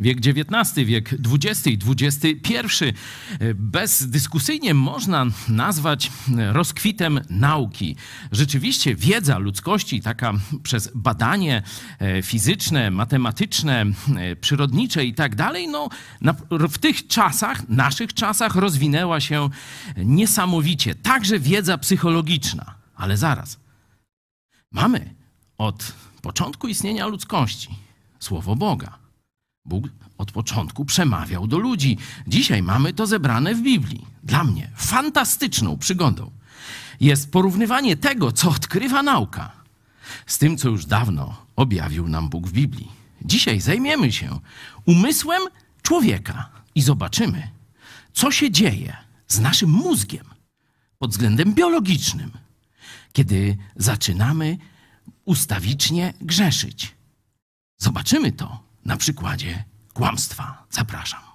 wiek XIX, wiek XX i XXI bezdyskusyjnie można nazwać rozkwitem nauki. Rzeczywiście wiedza ludzkości, taka przez badanie e, fizyczne, matematyczne, e, przyrodnicze i tak dalej, no, w tych czasach, naszych czasach rozwinęła się niesamowicie. Także wiedza psychologiczna. Ale zaraz. Mamy od początku istnienia ludzkości Słowo Boga. Bóg od początku przemawiał do ludzi. Dzisiaj mamy to zebrane w Biblii. Dla mnie fantastyczną przygodą jest porównywanie tego, co odkrywa nauka, z tym, co już dawno objawił nam Bóg w Biblii. Dzisiaj zajmiemy się umysłem człowieka i zobaczymy, co się dzieje z naszym mózgiem pod względem biologicznym, kiedy zaczynamy ustawicznie grzeszyć. Zobaczymy to na przykładzie kłamstwa. Zapraszam.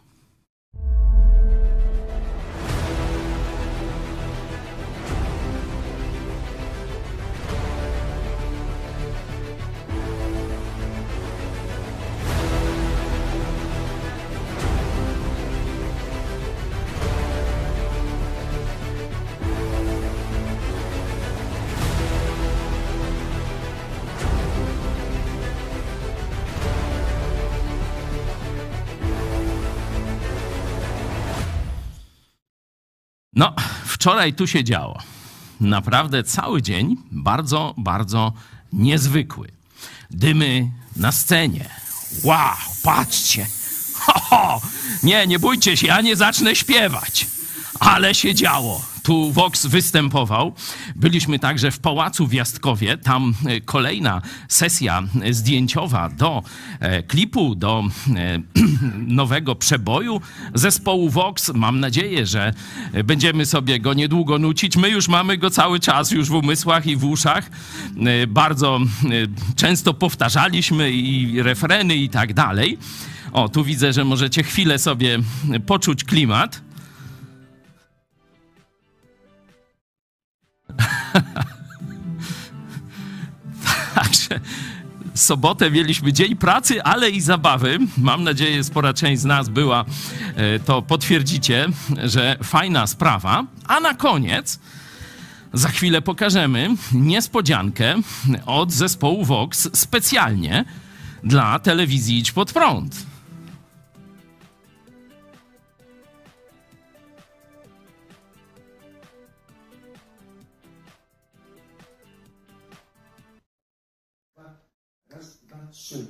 No, wczoraj tu się działo. Naprawdę cały dzień bardzo, bardzo niezwykły. Dymy na scenie. Wow, patrzcie. Ho, ho. Nie, nie bójcie się, ja nie zacznę śpiewać. Ale się działo tu Vox występował. Byliśmy także w Pałacu w Jastkowie. Tam e, kolejna sesja zdjęciowa do e, klipu, do e, nowego przeboju zespołu Vox. Mam nadzieję, że będziemy sobie go niedługo nucić. My już mamy go cały czas już w umysłach i w uszach. Bardzo często powtarzaliśmy i refreny i tak dalej. O, tu widzę, że możecie chwilę sobie poczuć klimat. Także sobotę mieliśmy dzień pracy, ale i zabawy. Mam nadzieję, spora część z nas była, e, to potwierdzicie, że fajna sprawa. A na koniec za chwilę pokażemy niespodziankę od zespołu Vox specjalnie dla telewizji Idź Pod Prąd. Trzy.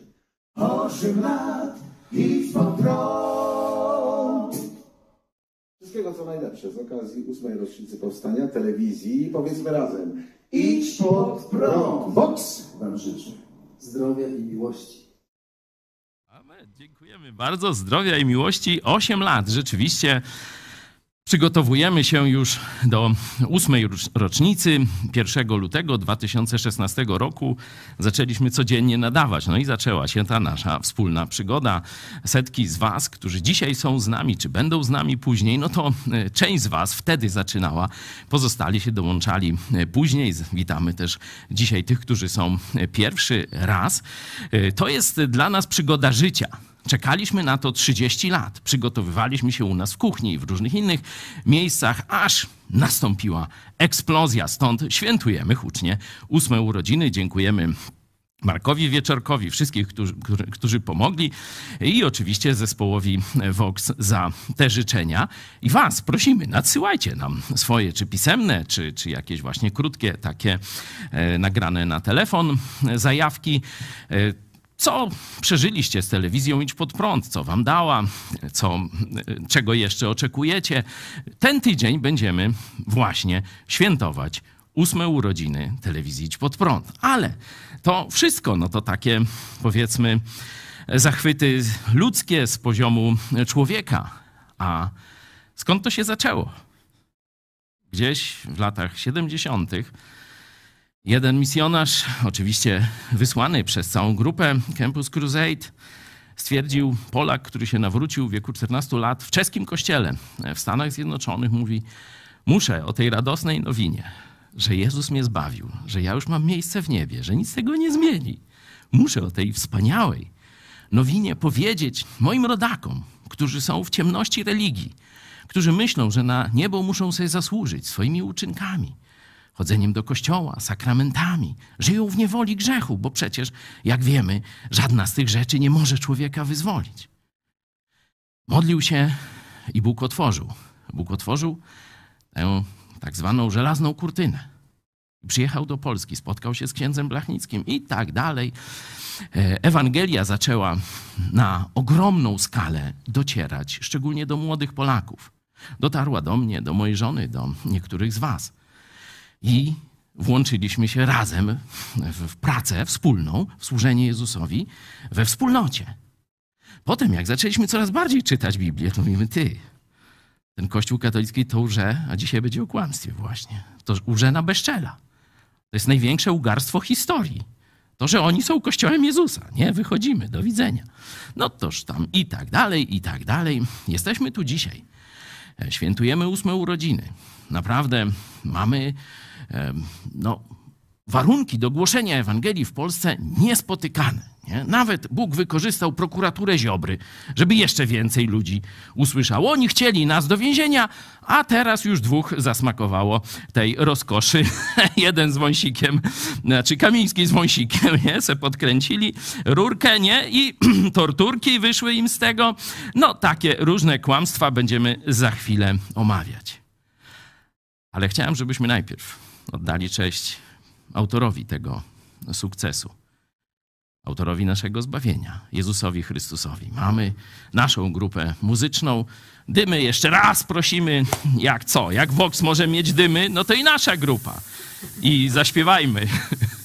Osiem lat i pod prąd. Wszystkiego co najlepsze z okazji ósmej rocznicy powstania telewizji. Powiedzmy razem. Idź pod prąd. Box wam życzę. Zdrowia i miłości. Amen. Dziękujemy bardzo. Zdrowia i miłości. Osiem lat. Rzeczywiście Przygotowujemy się już do ósmej rocznicy. 1 lutego 2016 roku zaczęliśmy codziennie nadawać. No i zaczęła się ta nasza wspólna przygoda. Setki z Was, którzy dzisiaj są z nami, czy będą z nami później, no to e, część z Was wtedy zaczynała, pozostali się dołączali e, później. Witamy też dzisiaj tych, którzy są e, pierwszy raz. To jest dla nas przygoda życia. Czekaliśmy na to 30 lat. Przygotowywaliśmy się u nas w kuchni i w różnych innych miejscach, aż nastąpiła eksplozja. Stąd świętujemy hucznie ósme urodziny. Dziękujemy Markowi Wieczorkowi, wszystkich, którzy, którzy, pomogli i oczywiście zespołowi Vox za te życzenia. I Was prosimy, nadsyłajcie nam swoje, czy pisemne, czy, czy jakieś właśnie krótkie, takie e, nagrane na telefon zajawki. E, co przeżyliście z telewizją Idź Pod Prąd? Co wam dała? Co, czego jeszcze oczekujecie? Ten tydzień będziemy właśnie świętować ósme urodziny telewizji Idź Pod Prąd. Ale to wszystko, no to takie powiedzmy zachwyty ludzkie z poziomu człowieka. A skąd to się zaczęło? Gdzieś w latach 70 Jeden misjonarz, oczywiście wysłany przez całą grupę Campus Crusade, stwierdził, Polak, który się nawrócił w wieku 14 lat w czeskim kościele w Stanach Zjednoczonych, mówi: Muszę o tej radosnej nowinie, że Jezus mnie zbawił, że ja już mam miejsce w niebie, że nic tego nie zmieni. Muszę o tej wspaniałej, nowinie powiedzieć moim rodakom, którzy są w ciemności religii, którzy myślą, że na niebo muszą sobie zasłużyć swoimi uczynkami, chodzeniem do kościoła, sakramentami, żyją w niewoli grzechu, bo przecież, jak wiemy, żadna z tych rzeczy nie może człowieka wyzwolić. Modlił się i Bóg otworzył. Bóg otworzył tę tak zwaną żelazną kurtynę. Przyjechał do Polski, spotkał się z księdzem Blachnickim i tak dalej. E, Ewangelia zaczęła na ogromną skalę docierać, szczególnie do młodych Polaków. Dotarła do mnie, do mojej żony, do niektórych z Was. I włączyliśmy się razem w pracę wspólną, w służenie Jezusowi we wspólnocie. Potem, jak zaczęliśmy coraz bardziej czytać Biblię, to mówimy, ty, ten Kościół katolicki to łże, a dzisiaj będzie o kłamstwie właśnie. To łże na bezczela. To jest największe ugarstwo historii. To, że oni są kościołem Jezusa. Nie, wychodzimy, do widzenia. No toż tam i tak dalej, i tak dalej. Jesteśmy tu dzisiaj. E, świętujemy ósme urodziny. Naprawdę mamy no, warunki do głoszenia Ewangelii w Polsce niespotykane. Nie? Nawet Bóg wykorzystał prokuraturę Ziobry, żeby jeszcze więcej ludzi usłyszało. Oni chcieli nas do więzienia, a teraz już dwóch zasmakowało tej rozkoszy. Jeden z wąsikiem, znaczy Kamiński z wąsikiem, nie? Se podkręcili rurkę, nie? I torturki wyszły im z tego. No, takie różne kłamstwa będziemy za chwilę omawiać. Ale chciałem, żebyśmy najpierw oddali cześć autorowi tego sukcesu autorowi naszego zbawienia, Jezusowi Chrystusowi. Mamy naszą grupę muzyczną. Dymy jeszcze raz prosimy, jak co? Jak Vox może mieć dymy, no to i nasza grupa. I zaśpiewajmy.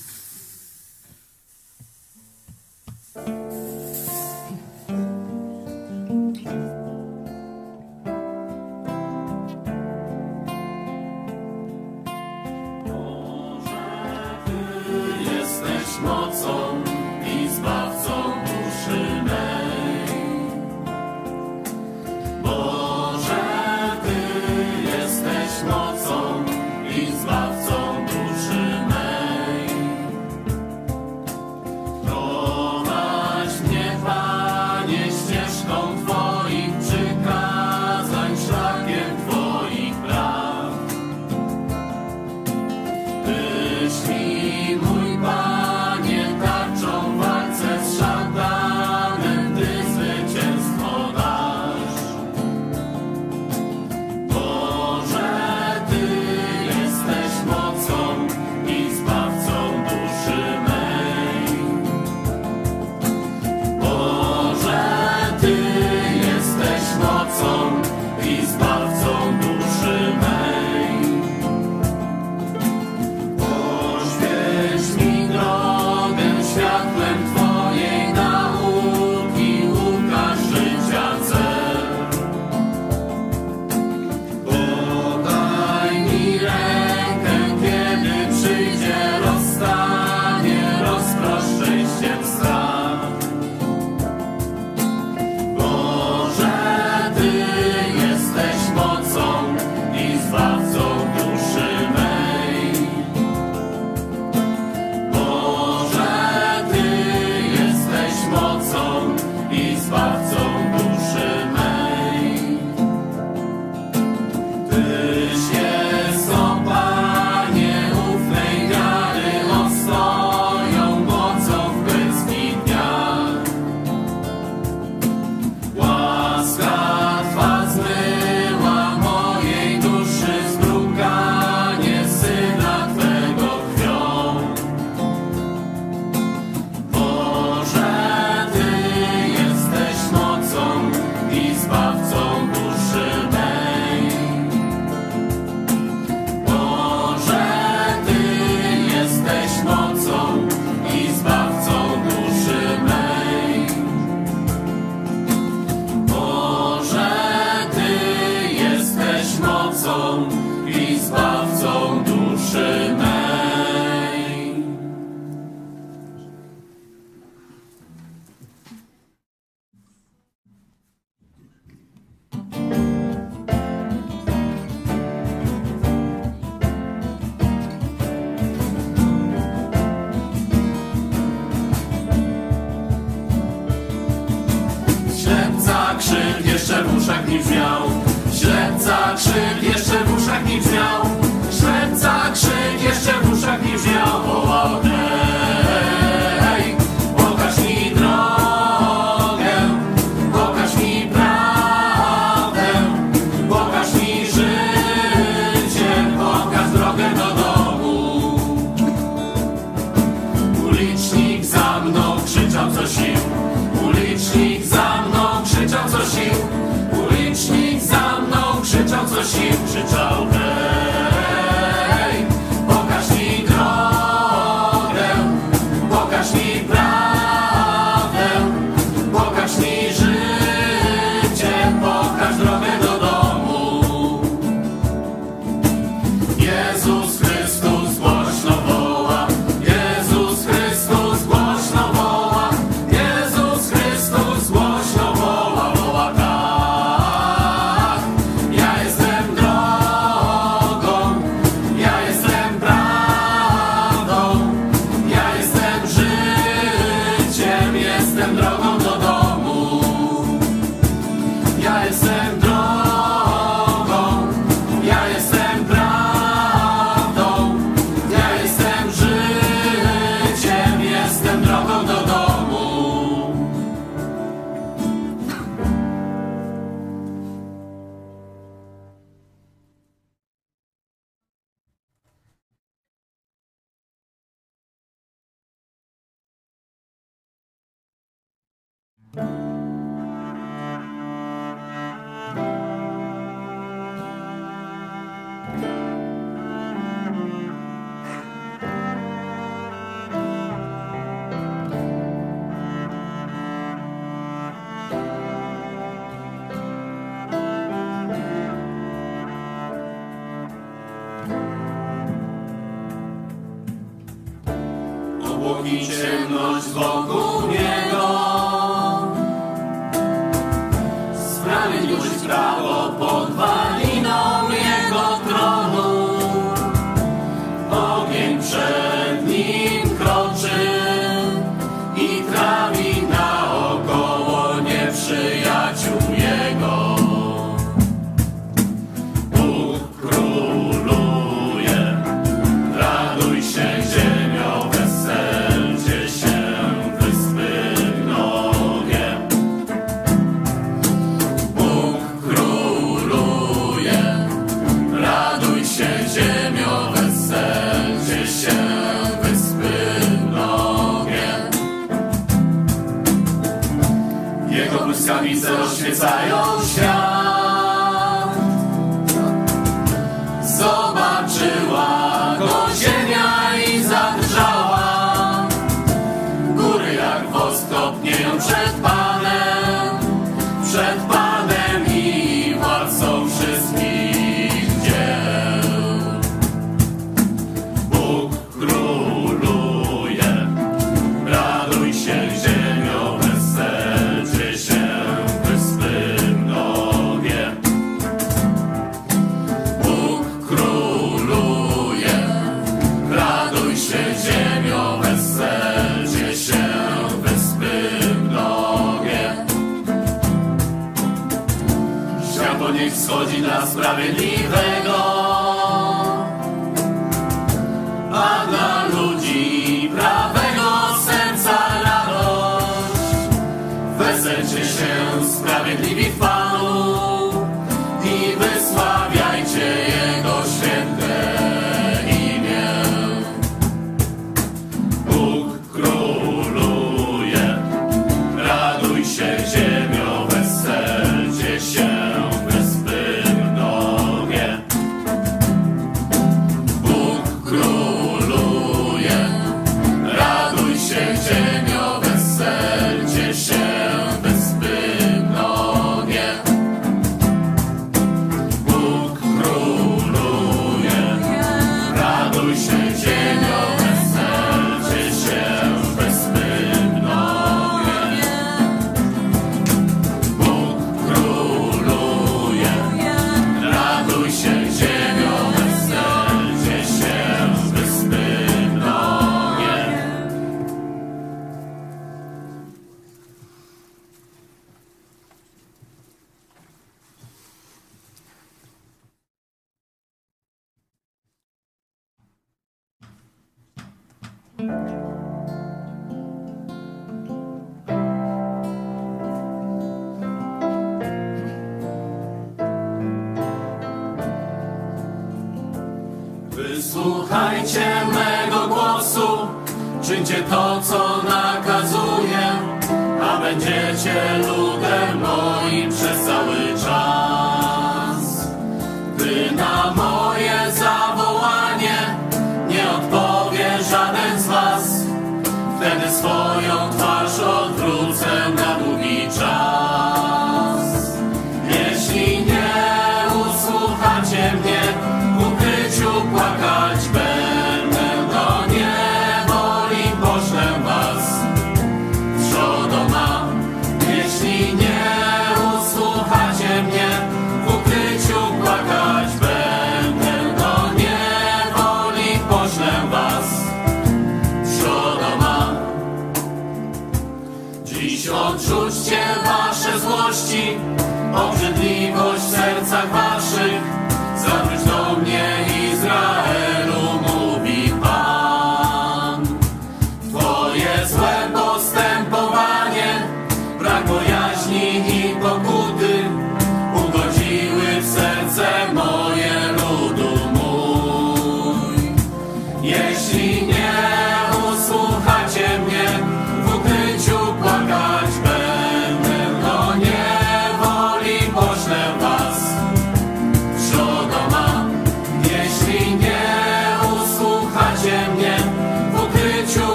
obrzydliwość w sercach waszych.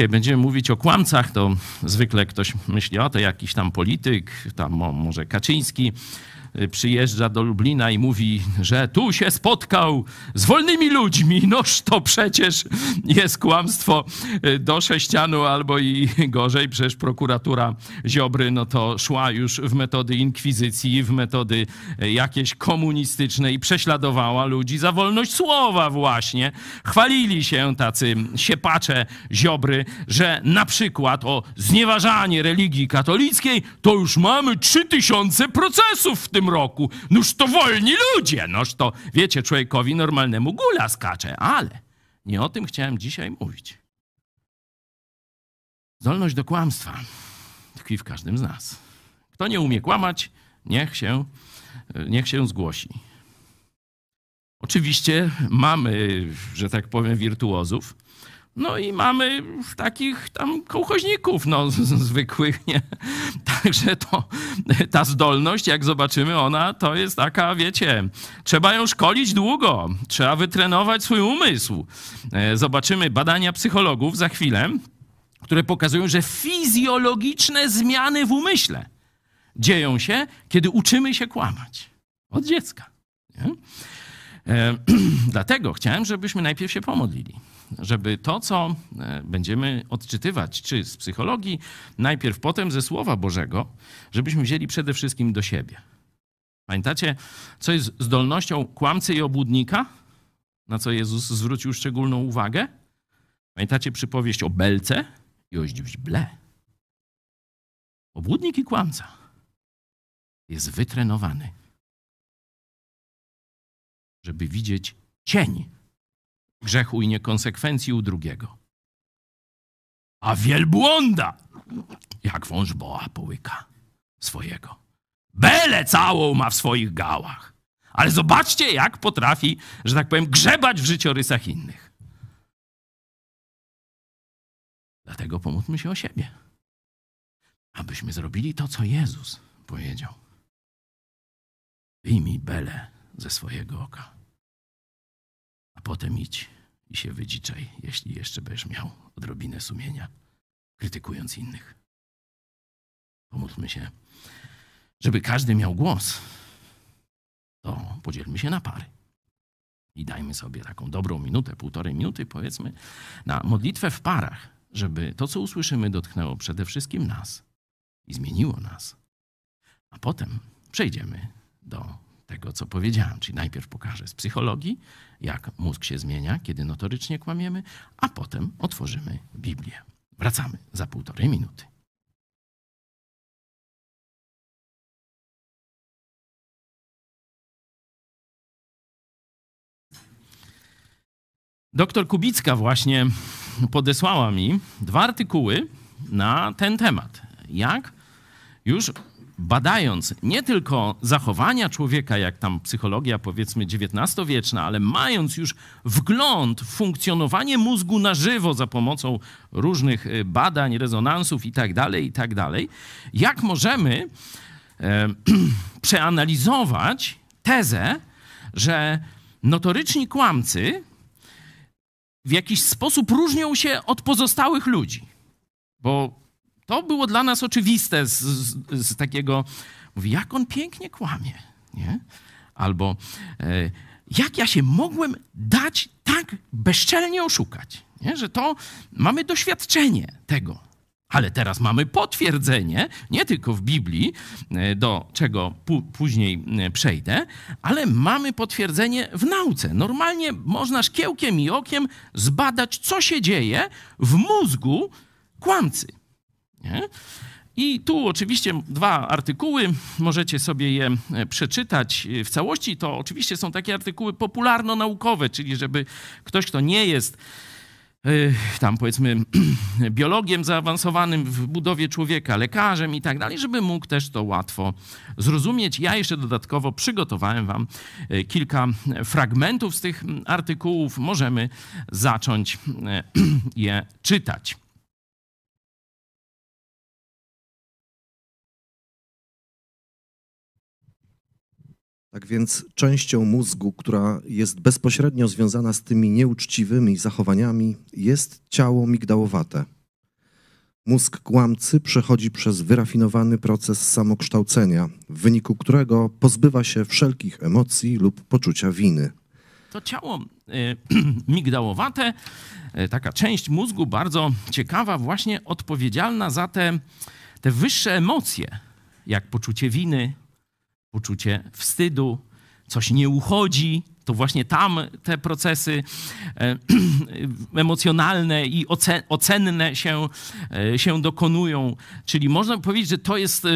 Dzisiaj będziemy mówić o kłamcach. To zwykle ktoś myśli, o to jakiś tam polityk, tam mo- może Kaczyński przyjeżdża do Lublina i mówi, że tu się spotkał z wolnymi ludźmi. Noż to przecież jest kłamstwo y, do sześcianu albo i gorzej. Przecież prokuratura Ziobry no to szła już w metody inkwizycji, w metody y, jakieś komunistyczne i prześladowała ludzi za wolność słowa właśnie. Chwalili się tacy siepacze Ziobry, że na przykład o znieważanie religii katolickiej to już mamy 3000 procesów w tym roku. Noż to wolni ludzie, noż to, wiecie, człowiekowi normalnemu gula skacze, ale nie o tym chciałem dzisiaj mówić. Zdolność do kłamstwa tkwi w każdym z nas. Kto nie umie kłamać, niech się, niech się zgłosi. Oczywiście mamy, że tak powiem, wirtuozów. No i mamy takich tam kołchoźników, no, zwykłych, nie? Także to, ta zdolność, jak zobaczymy, ona to jest taka, wiecie, trzeba ją szkolić długo, trzeba wytrenować swój umysł. E, Zobaczymy badania psychologów za chwilę, które pokazują, że fizjologiczne zmiany w umyśle dzieją się, kiedy uczymy się kłamać. Od dziecka. E, Dlatego chciałem, żebyśmy najpierw się pomodlili. Żeby to, co e, będziemy odczytywać, czy z psychologii, najpierw potem ze Słowa Bożego, żebyśmy wzięli przede wszystkim do siebie. Pamiętacie, co jest zdolnością kłamcy i obłudnika? Na co Jezus zwrócił szczególną uwagę? Pamiętacie przypowieść o belce i o źdźble? Obłudnik i kłamca jest wytrenowany żeby widzieć cień grzechu i niekonsekwencji u drugiego. A wielbłąda, jak wąż boa połyka swojego. Belę całą ma w swoich gałach. Ale zobaczcie, jak potrafi, że tak powiem, grzebać w życiorysach innych. Dlatego pomódlmy się o siebie. Abyśmy zrobili to, co Jezus powiedział. Wyjmij belę ze swojego oka. A potem idź i się wydziczaj, jeśli jeszcze będziesz miał odrobinę sumienia, krytykując innych. Pomódlmy się, żeby każdy miał głos. To podzielmy się na pary. I dajmy sobie taką dobrą minutę, półtorej minuty, powiedzmy, na modlitwę w parach, żeby to, co usłyszymy, dotknęło przede wszystkim nas i zmieniło nas. A potem przejdziemy do tego, co powiedziałem. Czyli najpierw pokażę z psychologii, jak mózg się zmienia, kiedy notorycznie kłamiemy, a potem otworzymy Biblię. Wracamy za półtorej minuty. Doktor Kubicka właśnie podesłała mi dwa artykuły na ten temat. Jak już badając nie tylko zachowania człowieka, jak tam psychologia powiedzmy XIX-wieczna, ale mając już wgląd w funkcjonowanie mózgu na żywo za pomocą różnych y, badań, rezonansów itd., tak itd., tak jak możemy e, przeanalizować tezę, że notoryczni kłamcy w jakiś sposób różnią się od pozostałych ludzi. Bo to było dla nas oczywiste z, z, z takiego, mówi, jak on pięknie kłamie, nie? Albo e, jak ja się mogłem dać tak bezczelnie oszukać, nie? że to mamy doświadczenie tego. Ale teraz mamy potwierdzenie, nie tylko w Biblii, e, do czego później e, przejdę, ale mamy potwierdzenie w nauce. Normalnie można szkiełkiem i okiem zbadać, co się dzieje w mózgu kłamcy. Nie? I tu oczywiście dwa artykuły, możecie sobie je e, przeczytać w całości. To oczywiście są takie artykuły popularno-naukowe, czyli żeby ktoś, kto nie jest e, tam powiedzmy biologiem zaawansowanym w budowie człowieka, lekarzem i tak dalej, żeby mógł też to łatwo zrozumieć. Ja jeszcze dodatkowo przygotowałem wam e, kilka fragmentów z tych artykułów. Możemy zacząć je czytać. Tak więc częścią mózgu, która jest bezpośrednio związana z tymi nieuczciwymi zachowaniami, jest ciało migdałowate. Mózg kłamcy przechodzi przez wyrafinowany proces samokształcenia, w wyniku którego pozbywa się wszelkich emocji lub poczucia winy. To ciało y, migdałowate, y, taka część mózgu bardzo ciekawa, właśnie odpowiedzialna za te, te wyższe emocje, jak poczucie winy, poczucie wstydu, coś nie uchodzi, to właśnie tam te procesy e, emocjonalne i ocenne się, e, się dokonują. Czyli można powiedzieć, że to jest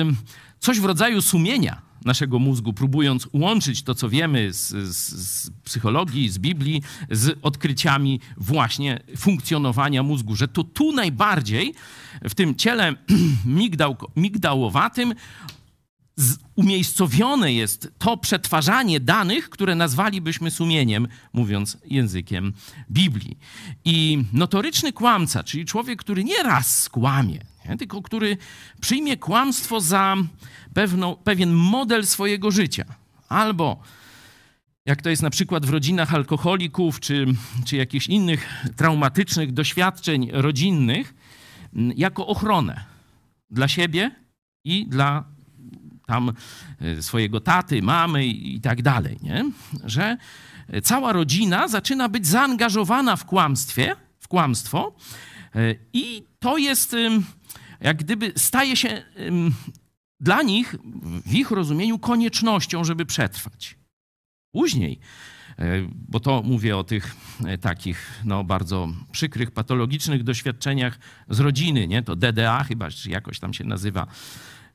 coś w rodzaju sumienia naszego mózgu, próbując łączyć to, co wiemy z, z, z, psychologii, z Biblii, z odkryciami właśnie funkcjonowania mózgu, że to tu najbardziej w tym ciele migdał, migdałowatym umiejscowione jest to przetwarzanie danych, które nazwalibyśmy sumieniem, mówiąc językiem Biblii. I notoryczny kłamca, czyli człowiek, który nie raz skłamie, nie? tylko który przyjmie kłamstwo za pewną, pewien model swojego życia, albo jak to jest na przykład w rodzinach alkoholików, czy, czy jakichś innych traumatycznych doświadczeń rodzinnych, jako ochronę dla siebie i dla tam e, swojego taty, mamy i tak dalej, nie? że cała rodzina zaczyna być zaangażowana w kłamstwie, w kłamstwo e, i to jest jak gdyby staje się dla nich, w ich rozumieniu, koniecznością, żeby przetrwać. Później, e, bo to mówię o tych takich no, bardzo przykrych, patologicznych doświadczeniach z rodziny, nie? to DDA chyba, czy jakoś tam się nazywa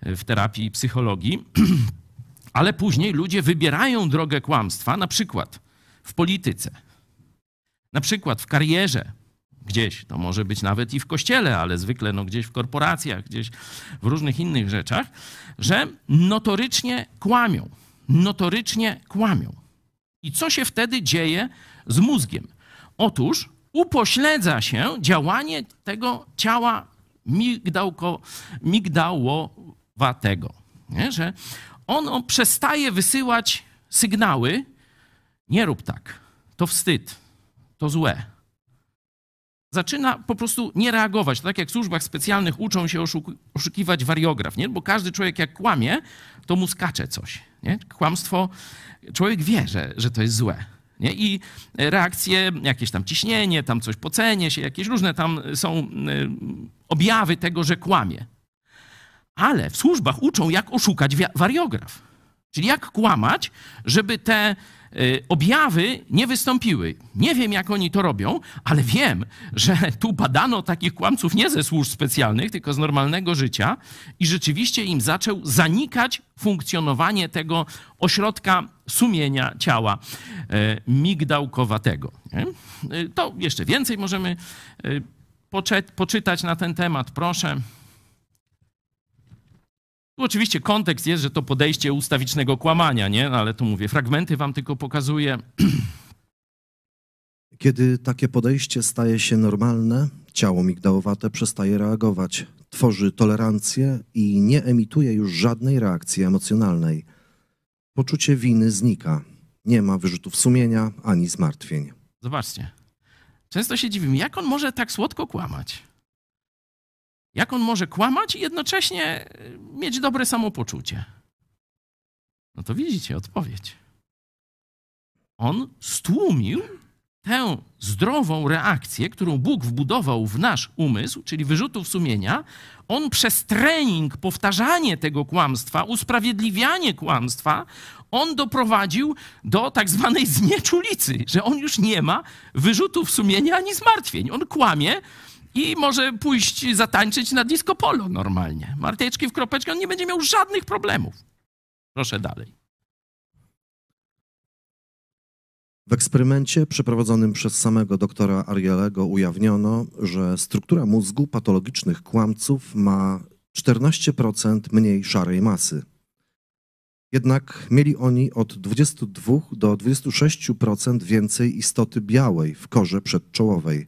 w terapii psychologii, ale później ludzie wybierają drogę kłamstwa, na przykład w polityce, na przykład w karierze, gdzieś, to może być nawet i w kościele, ale zwykle no, gdzieś w korporacjach, gdzieś w różnych innych rzeczach, że notorycznie kłamią. Notorycznie kłamią. I co się wtedy dzieje z mózgiem? Otóż upośledza się działanie tego ciała migdałko, migdało, tego, nie? że on przestaje wysyłać sygnały, nie rób tak, to wstyd, to złe. Zaczyna po prostu nie reagować. Tak jak w służbach specjalnych uczą się oszukiwać wariograf, nie? bo każdy człowiek jak kłamie, to mu skacze coś. Nie? Kłamstwo, człowiek wie, że, że to jest złe. Nie? I reakcje, jakieś tam ciśnienie, tam coś pocenie się, jakieś różne tam są y, objawy tego, że kłamie ale w służbach uczą, jak oszukać wariograf. Czyli jak kłamać, żeby te y, objawy nie wystąpiły. Nie wiem, jak oni to robią, ale wiem, że tu badano takich kłamców nie ze służb specjalnych, tylko z normalnego życia i rzeczywiście im zaczął zanikać funkcjonowanie tego ośrodka sumienia ciała e, migdałkowatego. E, To jeszcze więcej możemy e, poczytać na ten temat, proszę. Tu oczywiście kontekst jest, że to podejście ustawicznego kłamania, nie? No, ale tu mówię, fragmenty wam tylko pokazuję. Kiedy takie podejście staje się normalne, ciało migdałowate przestaje reagować, tworzy tolerancję i nie emituje już żadnej reakcji emocjonalnej. Poczucie winy znika. Nie ma wyrzutów sumienia ani zmartwień. Zobaczcie. Często się dziwimy, jak on może tak słodko kłamać? Jak on może kłamać i jednocześnie y, mieć dobre samopoczucie? No to widzicie odpowiedź. On stłumił tę zdrową reakcję, którą Bóg wbudował w nasz umysł, czyli wyrzutów sumienia. On przez trening, powtarzanie tego kłamstwa, usprawiedliwianie kłamstwa, on doprowadził do tak zwanej znieczulicy, że on już nie ma wyrzutów sumienia ani zmartwień. On kłamie i może pójść zatańczyć na disco polo normalnie. Marteczki w kropeczkę, on nie będzie miał żadnych problemów. Proszę dalej. W eksperymencie przeprowadzonym przez samego doktora Arielego ujawniono, że struktura mózgu patologicznych kłamców ma 14% mniej szarej masy. Jednak mieli oni od 22 do 26% więcej istoty białej w korze przedczołowej.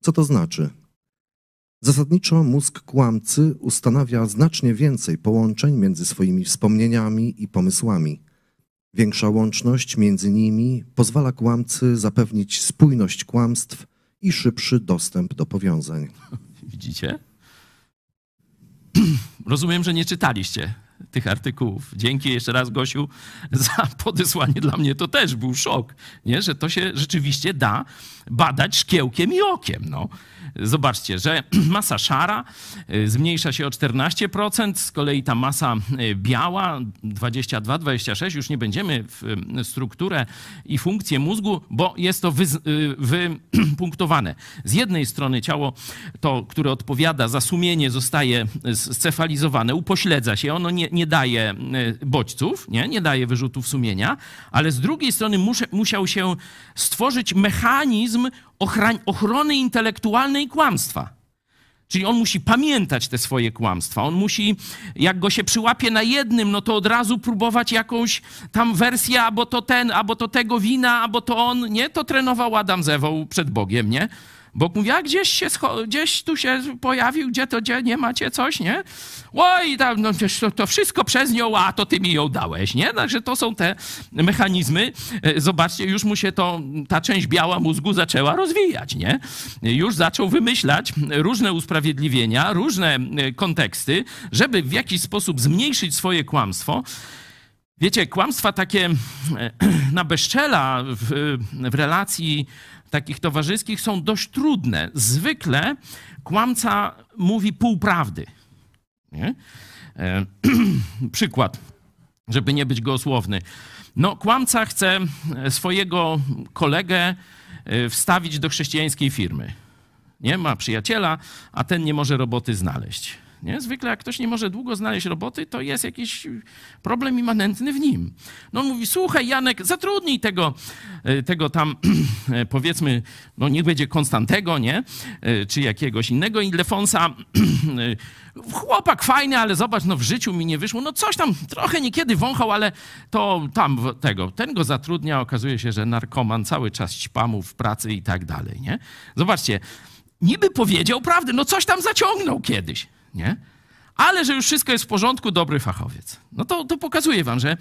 Co to znaczy? Zasadniczo mózg kłamcy ustanawia znacznie więcej połączeń między swoimi wspomnieniami i pomysłami. Większa łączność między nimi pozwala kłamcy zapewnić spójność kłamstw i szybszy dostęp do powiązań. Widzicie? Rozumiem, że nie czytaliście tych artykułów. Dzięki jeszcze raz, Gosiu, za podesłanie. Dla mnie to też był szok, nie? że to się rzeczywiście da badać szkiełkiem i okiem. No. Zobaczcie, że masa szara y, zmniejsza się o 14%, z kolei ta masa y, biała 22, 26, już nie będziemy w y, strukturę i funkcję mózgu, bo jest to wypunktowane. Z jednej strony ciało, to, które odpowiada za sumienie, zostaje scefalizowane, upośledza się, ono nie, nie daje y, bodźców, nie? nie daje wyrzutów sumienia, ale z drugiej strony musiał się stworzyć mechanizm ochrań, ochrony intelektualnej kłamstwa. Czyli on musi pamiętać te swoje kłamstwa. On musi, jak go się przyłapie na jednym, no to od razu próbować jakąś tam wersję, albo to ten, albo to tego wina, albo to on, nie? To trenował Adam z Ewą przed Bogiem, nie? Bóg mówi, a gdzieś, się gdzieś tu się pojawił, gdzie to, gdzie nie macie coś, nie? Oj, tam, no, to, to wszystko przez nią, a to ty mi ją dałeś, nie? Także to są te mechanizmy. E, Zobaczcie, już mu się to, ta część biała mózgu zaczęła rozwijać, nie? Już zaczął wymyślać różne usprawiedliwienia, różne e, konteksty, żeby w jakiś sposób zmniejszyć swoje kłamstwo. Wiecie, kłamstwa takie e, na bezczela w, w relacji takich towarzyskich są dość trudne. Zwykle kłamca mówi półprawdy. E, przykład, żeby nie być gołosłowny. No, kłamca chce swojego kolegę e, wstawić do chrześcijańskiej firmy. Nie ma przyjaciela, a ten nie może roboty znaleźć. Nie? Zwykle jak ktoś nie może długo znaleźć roboty, to jest jakiś problem immanentny w nim. No on mówi, słuchaj Janek, zatrudnij tego, e, tego tam, e, powiedzmy, no niech będzie Konstantego, nie? E, Czy jakiegoś innego Ildefonsa. Chłopak fajny, ale zobacz, no w życiu mi nie wyszło. No coś tam trochę niekiedy wąchał, ale to tam tego, ten go zatrudnia, okazuje się, że narkoman cały czas ćpamów w pracy i tak dalej, nie? Zobaczcie, niby powiedział prawdę, no coś tam zaciągnął kiedyś, nie? Ale że już wszystko jest w porządku, dobry fachowiec. No to, to pokazuje wam, że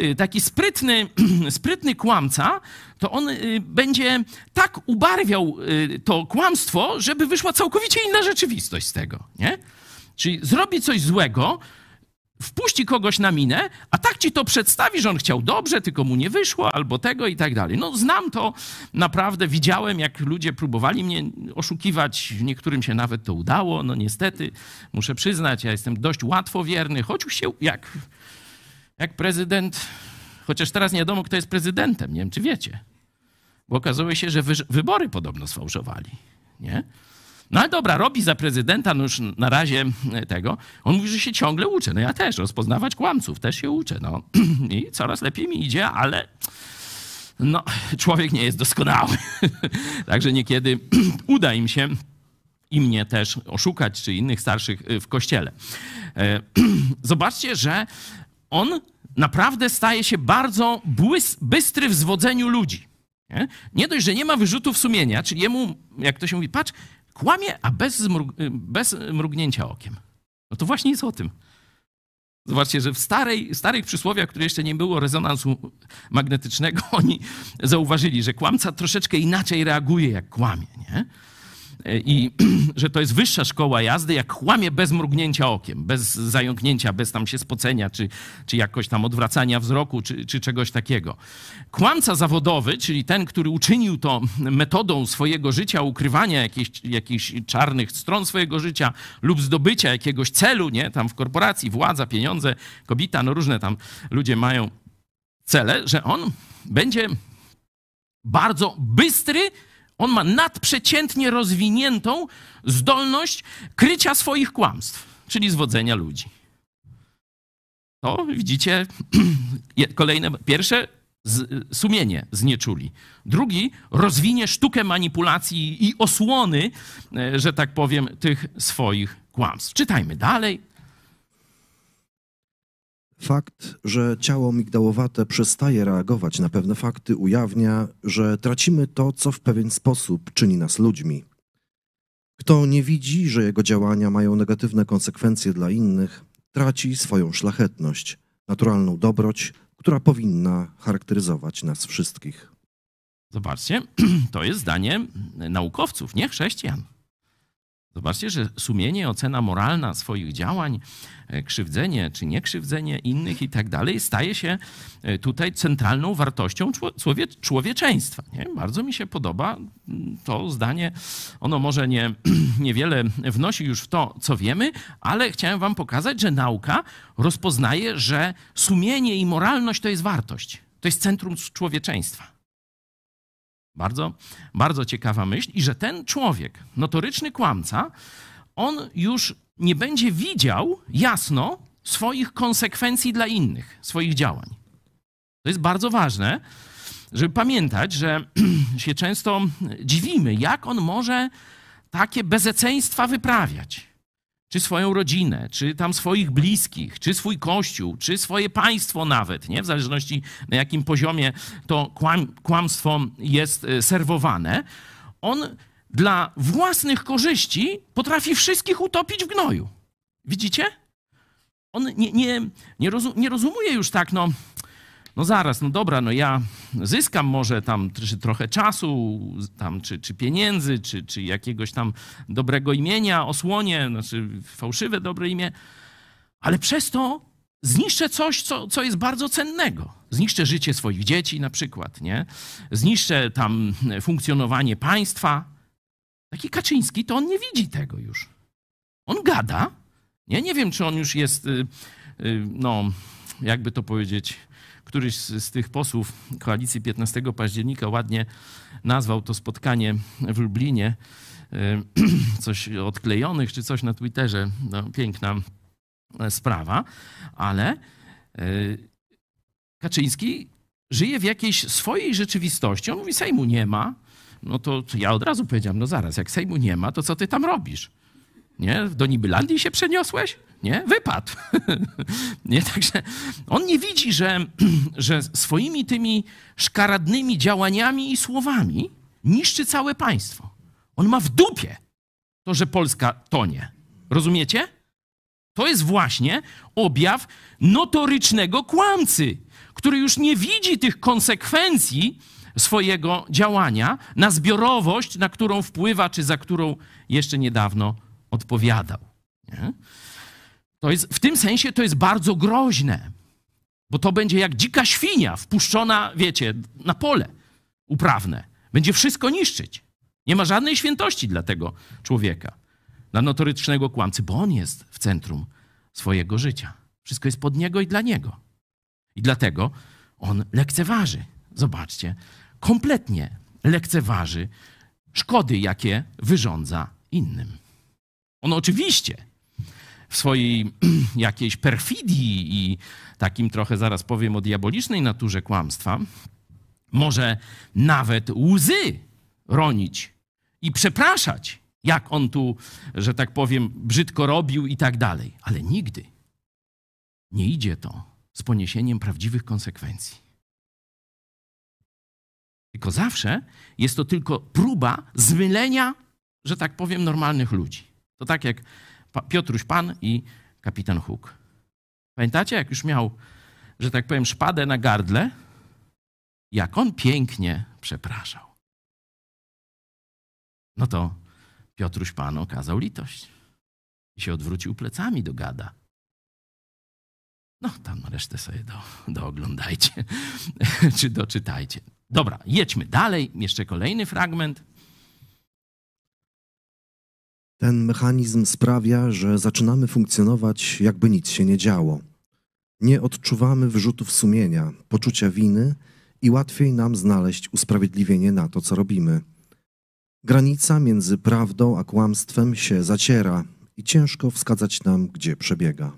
y, taki sprytny, sprytny kłamca, to on y, będzie tak ubarwiał y, to kłamstwo, żeby wyszła całkowicie inna rzeczywistość z tego, nie? Czyli zrobi coś złego, wpuści kogoś na minę, a tak ci to przedstawi, że on chciał dobrze, tylko mu nie wyszło, albo tego i tak dalej. No znam to naprawdę, widziałem, jak ludzie próbowali mnie oszukiwać, niektórym się nawet to udało, no niestety, muszę przyznać, ja jestem dość łatwowierny, choć się, jak jak prezydent, chociaż teraz nie wiadomo, kto jest prezydentem, nie wiem, czy wiecie. Bo okazuje się, że wy, wybory podobno sfałszowali, nie? No ale dobra, robi za prezydenta, no już na razie tego. On mówi, że się ciągle uczy. No ja też, rozpoznawać kłamców, też się uczę. No. I coraz lepiej mi idzie, ale no, człowiek nie jest doskonały. Także niekiedy uda im się i mnie też oszukać, czy innych starszych w kościele. E, zobaczcie, że on naprawdę staje się bardzo błys- bystry w zwodzeniu ludzi. Nie? nie dość, że nie ma wyrzutów sumienia, czyli jemu, jak to się mówi, patrz, kłamie, a bez, zmrug bez mrugnięcia okiem. No to właśnie jest o tym. Zobaczcie, że w starej, starych przysłowiach, które jeszcze nie było rezonansu magnetycznego, oni zauważyli, że kłamca troszeczkę inaczej reaguje, jak kłamie. Nie? I że to jest wyższa szkoła jazdy, jak kłamie bez mrugnięcia okiem, bez zająknięcia, bez tam się spocenia, czy, czy jakoś tam odwracania wzroku, czy, czy czegoś takiego. Kłamca zawodowy, czyli ten, który uczynił to metodą swojego życia, ukrywania jakichś, jakichś czarnych stron swojego życia lub zdobycia jakiegoś celu, nie, tam w korporacji, władza, pieniądze, kobieta, no różne tam ludzie mają cele, że on będzie bardzo bystry, on ma nadprzeciętnie rozwiniętą zdolność krycia swoich kłamstw, czyli zwodzenia ludzi. To widzicie, kolejne, pierwsze z, sumienie znieczuli. Drugi rozwinie sztukę manipulacji i osłony, e, że tak powiem, tych swoich kłamstw. Czytajmy dalej. Fakt, że ciało migdałowate przestaje reagować na pewne fakty, ujawnia, że tracimy to, co w pewien sposób czyni nas ludźmi. Kto nie widzi, że jego działania mają negatywne konsekwencje dla innych, traci swoją szlachetność, naturalną dobroć, która powinna charakteryzować nas wszystkich. Zobaczcie, to jest zdanie naukowców, nie chrześcijan. Zobaczcie, że sumienie, ocena moralna swoich działań, e, krzywdzenie czy niekrzywdzenie innych i tak dalej, staje się e, tutaj centralną wartością człowie, człowieczeństwa. Nie? Bardzo mi się podoba to zdanie. Ono może nie, niewiele wnosi już w to, co wiemy, ale chciałem wam pokazać, że nauka rozpoznaje, że sumienie i moralność to jest wartość. To jest centrum człowieczeństwa. Bardzo, bardzo ciekawa myśl. I że ten człowiek, notoryczny kłamca, on już nie będzie widział jasno swoich konsekwencji dla innych, swoich działań. To jest bardzo ważne, żeby pamiętać, że się często dziwimy, jak on może takie bezeceństwa wyprawiać czy swoją rodzinę, czy tam swoich bliskich, czy swój kościół, czy swoje państwo nawet, nie? w zależności na jakim poziomie to kłam, kłamstwo jest e, serwowane, on dla własnych korzyści potrafi wszystkich utopić w gnoju. Widzicie? On nie, nie, nie, rozum, nie rozumuje już tak, no no zaraz, no dobra, no ja zyskam może tam czy trochę czasu, tam, czy, czy pieniędzy, czy, czy jakiegoś tam dobrego imienia, osłonie, znaczy fałszywe dobre imię, ale przez to zniszczę coś, co, co jest bardzo cennego. Zniszczę życie swoich dzieci na przykład, nie? Zniszczę tam funkcjonowanie państwa. Taki Kaczyński, to on nie widzi tego już. On gada, nie? Nie wiem, czy on już jest, y, y, no, jakby to powiedzieć, któryś z, z, tych posłów koalicji 15 października ładnie nazwał to spotkanie w Lublinie e, coś odklejonych czy coś na Twitterze. No, piękna e, sprawa, ale e, Kaczyński żyje w jakiejś swojej rzeczywistości. On mówi, Sejmu nie ma. No to ja od razu powiedziałem, no zaraz, jak Sejmu nie ma, to co ty tam robisz? Nie? Do Nibylandii się przeniosłeś? Nie? Wypadł. nie? Także on nie widzi, że, że swoimi tymi szkaradnymi działaniami i słowami niszczy całe państwo. On ma w dupie to, że Polska tonie. Rozumiecie? To jest właśnie objaw notorycznego kłamcy, który już nie widzi tych konsekwencji swojego działania na zbiorowość, na którą wpływa, czy za którą jeszcze niedawno odpowiadał. Nie? To jest, w tym sensie to jest bardzo groźne, bo to będzie jak dzika świnia wpuszczona, wiecie, na pole uprawne. Będzie wszystko niszczyć. Nie ma żadnej świętości dla tego człowieka, dla notorycznego kłamcy, bo on jest w centrum swojego życia. Wszystko jest pod niego i dla niego. I dlatego on lekceważy. Zobaczcie, kompletnie lekceważy szkody, jakie wyrządza innym. On oczywiście w swojej jakiejś perfidii i takim trochę, zaraz powiem, o diabolicznej naturze kłamstwa, może nawet łzy ronić i przepraszać, jak on tu, że tak powiem, brzydko robił i tak dalej. Ale nigdy nie idzie to z poniesieniem prawdziwych konsekwencji. Tylko zawsze jest to tylko próba zmylenia, że tak powiem, normalnych ludzi. To tak jak Piotruś Pan i kapitan Huk. Pamiętacie, jak już miał, że tak powiem, szpadę na gardle, jak on pięknie przepraszał. No to Piotruś Pan okazał litość i się odwrócił plecami do gada. No, tam resztę sobie do, dooglądajcie, czy doczytajcie. Dobra, jedźmy dalej. Jeszcze kolejny fragment. Ten mechanizm sprawia, że zaczynamy funkcjonować, jakby nic się nie działo. Nie odczuwamy wyrzutów sumienia, poczucia winy i łatwiej nam znaleźć usprawiedliwienie na to, co robimy. Granica między prawdą a kłamstwem się zaciera i ciężko wskazać nam, gdzie przebiega.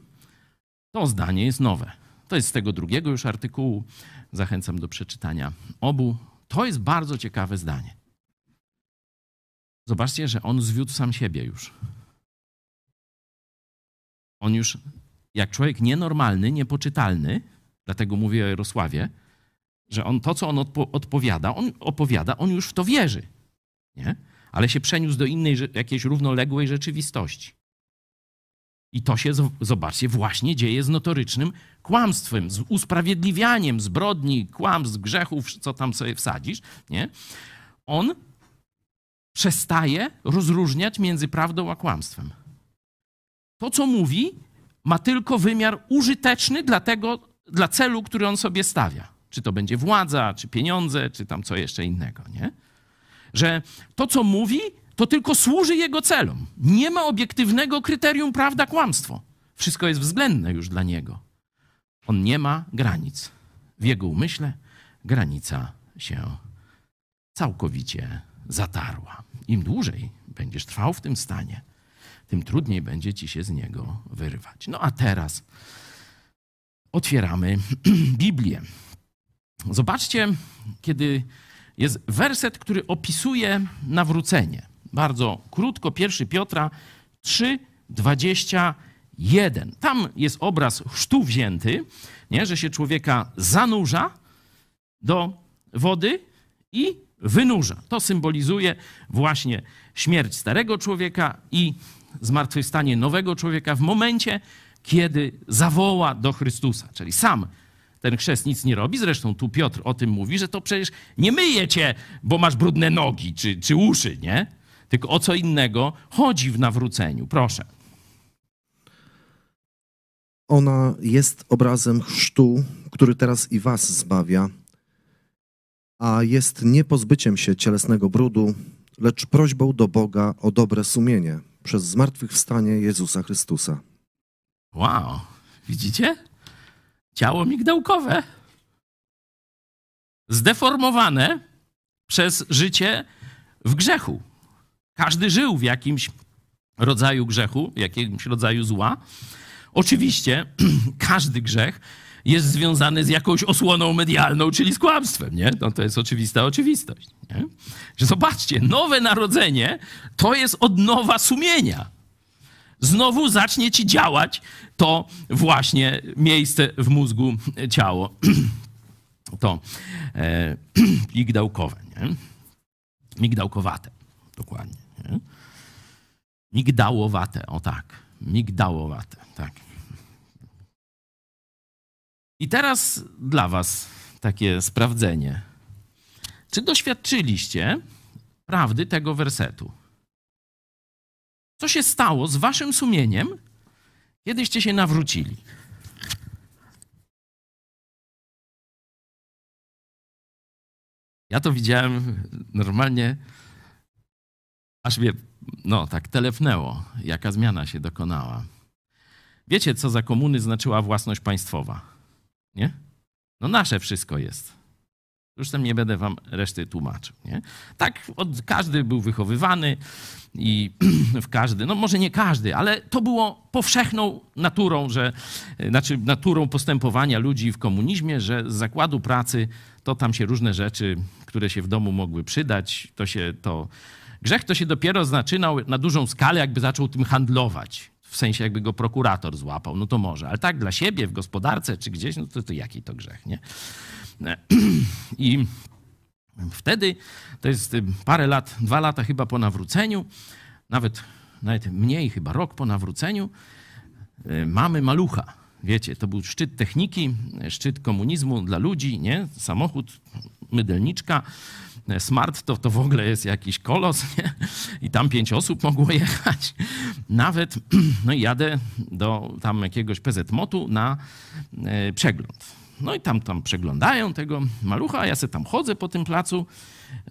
To zdanie jest nowe. To jest z tego drugiego już artykułu. Zachęcam do przeczytania obu. To jest bardzo ciekawe zdanie. Zobaczcie, że on zwiódł sam siebie już. On już, jak człowiek nienormalny, niepoczytalny, dlatego mówię o Jarosławie, że on to, co on odpo odpowiada, on opowiada, on już w to wierzy. Nie? Ale się przeniósł do innej, jakiejś równoległej rzeczywistości. I to się, zobaczcie, właśnie dzieje z notorycznym kłamstwem, z usprawiedliwianiem zbrodni, kłamstw, grzechów, co tam sobie wsadzisz. Nie? On przestaje rozróżniać między prawdą a kłamstwem. To, co mówi, ma tylko wymiar użyteczny dla, tego, dla celu, który on sobie stawia. Czy to będzie władza, czy pieniądze, czy tam co jeszcze innego. Nie? Że to, co mówi, to tylko służy jego celom. Nie ma obiektywnego kryterium prawda, kłamstwo. Wszystko jest względne już dla niego. On nie ma granic. W jego umyśle granica się całkowicie zatarła. Im dłużej będziesz trwał w tym stanie, tym trudniej będzie ci się z niego wyrwać. No a teraz otwieramy Biblię. Zobaczcie, kiedy jest werset, który opisuje nawrócenie. Bardzo krótko, 1 Piotra 3, 21. Tam jest obraz chrztu wzięty, nie? że się człowieka zanurza do wody i wynurza. To symbolizuje właśnie śmierć starego człowieka i zmartwychwstanie nowego człowieka w momencie, kiedy zawoła do Chrystusa. Czyli sam ten chrzest nic nie robi. Zresztą tu Piotr o tym mówi, że to przecież nie myje cię, bo masz brudne nogi czy, czy uszy, nie? Tylko o co innego chodzi w nawróceniu. Proszę. Ona jest obrazem chrztu, który teraz i was zbawia, a jest nie pozbyciem się cielesnego brudu, lecz prośbą do Boga o dobre sumienie przez zmartwychwstanie Jezusa Chrystusa. Wow, widzicie? Ciało migdałkowe. Zdeformowane przez życie w grzechu. Każdy żył w jakimś rodzaju grzechu, jakimś rodzaju zła. Oczywiście każdy grzech jest związany z jakąś osłoną medialną, czyli z kłamstwem, nie? No to jest oczywista oczywistość, nie? Że zobaczcie, nowe narodzenie to jest odnowa sumienia. Znowu zacznie ci działać to właśnie miejsce w mózgu, ciało, to e, migdałkowe, nie? Migdałkowate, dokładnie. Nie? Migdałowate, o tak, migdałowate, tak. I teraz dla Was takie sprawdzenie. Czy doświadczyliście prawdy tego wersetu? Co się stało z Waszym sumieniem, kiedyście się nawrócili? Ja to widziałem normalnie, aż mnie, no tak, telefnęło, jaka zmiana się dokonała. Wiecie, co za komuny znaczyła własność państwowa? Nie? No nasze wszystko jest. Już tam nie będę wam reszty tłumaczył. Nie? Tak od, każdy był wychowywany i w każdy, no może nie każdy, ale to było powszechną naturą, że, znaczy naturą postępowania ludzi w komunizmie, że z zakładu pracy to tam się różne rzeczy, które się w domu mogły przydać, to się to... Grzech to się dopiero zaczynał na dużą skalę, jakby zaczął tym handlować. W sensie jakby go prokurator złapał, no to może. Ale tak dla siebie, w gospodarce czy gdzieś, no to, to jaki to grzech, nie? I wtedy, to jest parę lat, dwa lata chyba po nawróceniu, nawet, nawet mniej, chyba rok po nawróceniu, mamy malucha. Wiecie, to był szczyt techniki, szczyt komunizmu dla ludzi, nie? Samochód, mydelniczka, smart to, to w ogóle jest jakiś kolos, nie? I tam pięć osób mogło jechać. Nawet, no i jadę do tam jakiegoś PZMOT-u na e, przegląd. No i tam, tam przeglądają tego malucha, a ja se tam chodzę po tym placu.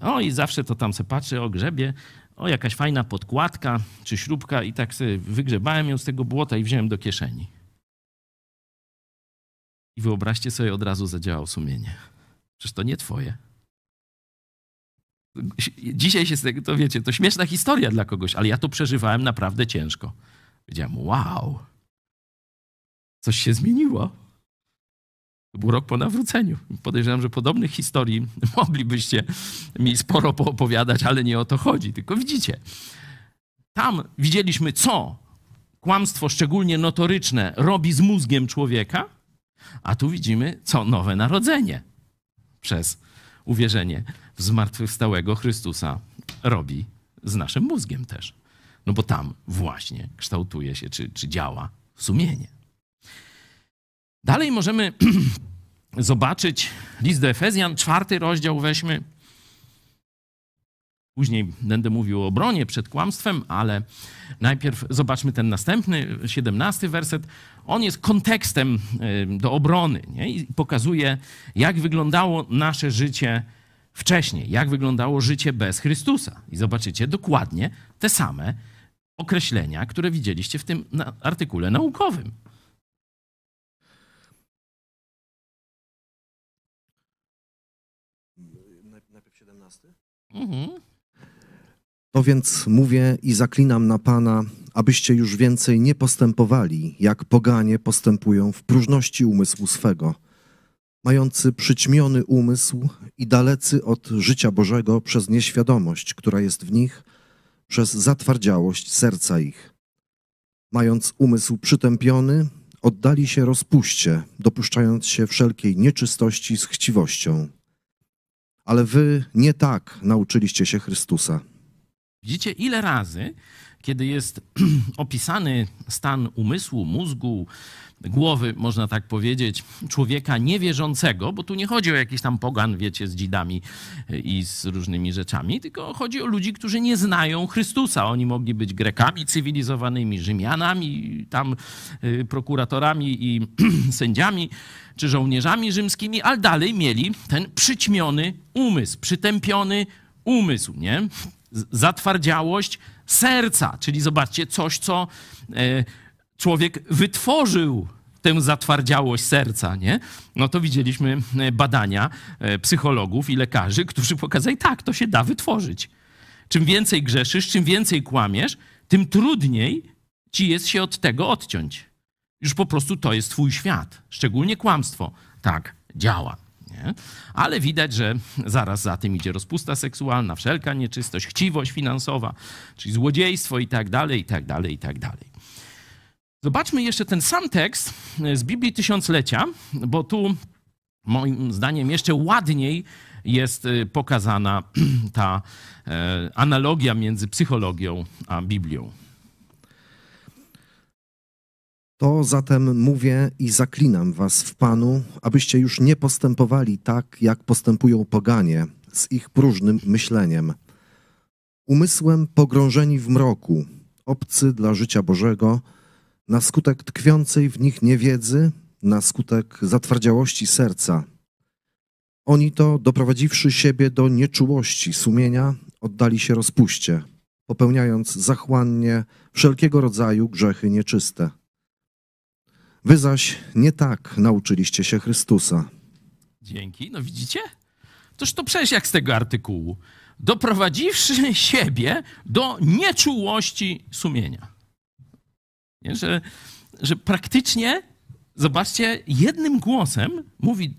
O i zawsze to tam se patrzę o grzebie. O, jakaś fajna podkładka czy śrubka i tak sobie wygrzebałem ją z tego błota i wziąłem do kieszeni. I wyobraźcie sobie, od razu zadziałał sumienie. Przecież to nie twoje. Dzisiaj się z tego, to wiecie, to śmieszna historia dla kogoś, ale ja to przeżywałem naprawdę ciężko. Powiedziałem, wow, coś się zmieniło. To był rok po nawróceniu. Podejrzewam, że podobnych historii moglibyście mi sporo poopowiadać, ale nie o to chodzi. Tylko widzicie, tam widzieliśmy, co kłamstwo, szczególnie notoryczne, robi z mózgiem człowieka, a tu widzimy, co nowe narodzenie przez uwierzenie zmartwychwstałego Chrystusa robi z naszym mózgiem też. No bo tam właśnie kształtuje się, czy, czy działa sumienie. Dalej możemy zobaczyć list do Efezjan, czwarty rozdział weźmy. Później będę mówił o obronie przed kłamstwem, ale najpierw zobaczmy ten następny, siedemnasty werset. On jest kontekstem do obrony nie? i pokazuje, jak wyglądało nasze życie wcześniej, jak wyglądało życie bez Chrystusa. I zobaczycie dokładnie te same określenia, które widzieliście w tym artykule naukowym. Najpierw 17. Mhm. To więc mówię i zaklinam na Pana, abyście już więcej nie postępowali, jak poganie postępują w próżności umysłu swego, mający przyćmiony umysł i dalecy od życia Bożego przez nieświadomość, która jest w nich, przez zatwardziałość serca ich. Mając umysł przytępiony, oddali się rozpuście, dopuszczając się wszelkiej nieczystości z chciwością. Ale wy nie tak nauczyliście się Chrystusa. Widzicie, ile razy, kiedy jest opisany stan umysłu, mózgu, głowy, można tak powiedzieć, człowieka niewierzącego, bo tu nie chodzi o jakiś tam pogan, wiecie, z dzidami i z różnymi rzeczami, tylko chodzi o ludzi, którzy nie znają Chrystusa. Oni mogli być Grekami cywilizowanymi, Rzymianami, tam y, prokuratorami i sędziami, czy żołnierzami rzymskimi, ale dalej mieli ten przyćmiony umysł, przytępiony umysł, nie? Zatwardziałość serca, czyli zobaczcie, coś, co e, człowiek wytworzył tę zatwardziałość serca, nie? No to widzieliśmy e, badania e, psychologów i lekarzy, którzy pokazali, tak, to się da wytworzyć. Czym więcej grzeszysz, czym więcej kłamiesz, tym trudniej ci jest się od tego odciąć. Już po prostu to jest twój świat. Szczególnie kłamstwo tak działa. Nie? Ale widać, że zaraz za tym idzie rozpusta seksualna, wszelka nieczystość, chciwość finansowa, czyli złodziejstwo i tak dalej, i tak dalej, i tak dalej. Zobaczmy jeszcze ten sam tekst z Biblii Tysiąclecia, bo tu moim zdaniem jeszcze ładniej jest y, pokazana ta e, analogia między psychologią a Biblią. To zatem mówię i zaklinam was w Panu, abyście już nie postępowali tak, jak postępują poganie z ich próżnym myśleniem. Umysłem pogrążeni w mroku, obcy dla życia Bożego, na skutek tkwiącej w nich niewiedzy, na skutek zatwardziałości serca. Oni to, doprowadziwszy siebie do nieczułości sumienia, oddali się rozpuście, popełniając zachłannie wszelkiego rodzaju grzechy nieczyste. Wy zaś nie tak nauczyliście się Chrystusa. Dzięki. No widzicie? Toż to przecież jak z tego artykułu. Doprowadziwszy siebie do nieczułości sumienia. Nie? Że, że praktycznie, zobaczcie, jednym głosem mówi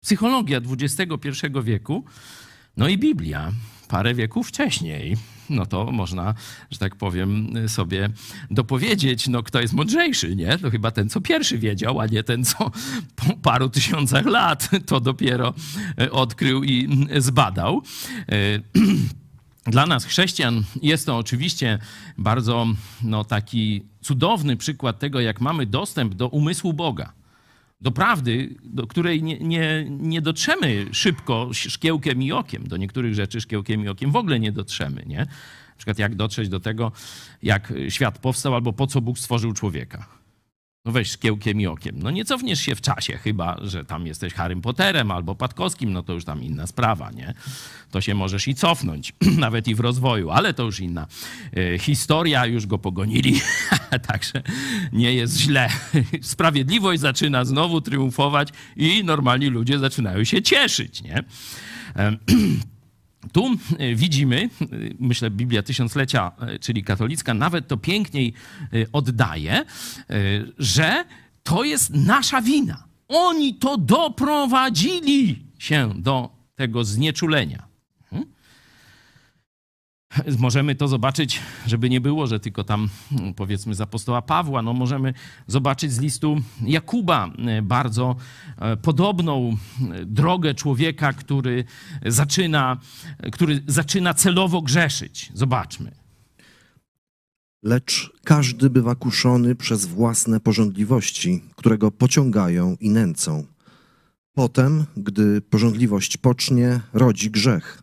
psychologia XXI wieku, no i Biblia parę wieków wcześniej. No to można, że tak powiem, sobie dopowiedzieć, no kto jest mądrzejszy, nie? To chyba ten, co pierwszy wiedział, a nie ten, co po paru tysiącach lat to dopiero e, odkrył i zbadał. E, dla nas, chrześcijan, jest to oczywiście bardzo no, taki cudowny przykład tego, jak mamy dostęp do umysłu Boga do prawdy, do której nie, nie, nie dotrzemy szybko szkiełkiem i okiem. Do niektórych rzeczy szkiełkiem i okiem w ogóle nie dotrzemy. Nie? Na przykład jak dotrzeć do tego, jak świat powstał albo po co Bóg stworzył człowieka. No weź szkiełkiem i okiem. No nie cofniesz się w czasie, chyba, że tam jesteś Harrym Potterem albo Patkowskim, no to już tam inna sprawa, nie? To się możesz i cofnąć, nawet i w rozwoju, ale to już inna e, historia, już go pogonili, także nie jest źle. Sprawiedliwość zaczyna znowu triumfować i normalni ludzie zaczynają się cieszyć, nie? Tu e, widzimy, e, myślę, Biblia Tysiąclecia, e, czyli katolicka, nawet to piękniej oddaje, że to jest nasza wina. Oni to doprowadzili się do tego znieczulenia. Możemy to zobaczyć, żeby nie było, że tylko tam mm, powiedzmy z apostoła Pawła, no możemy zobaczyć z listu Jakuba e, bardzo e, podobną e, drogę człowieka, który zaczyna, który zaczyna celowo grzeszyć. Zobaczmy. Lecz każdy bywa kuszony przez własne porządliwości, które go pociągają i nęcą. Potem, gdy porządliwość pocznie, rodzi grzech.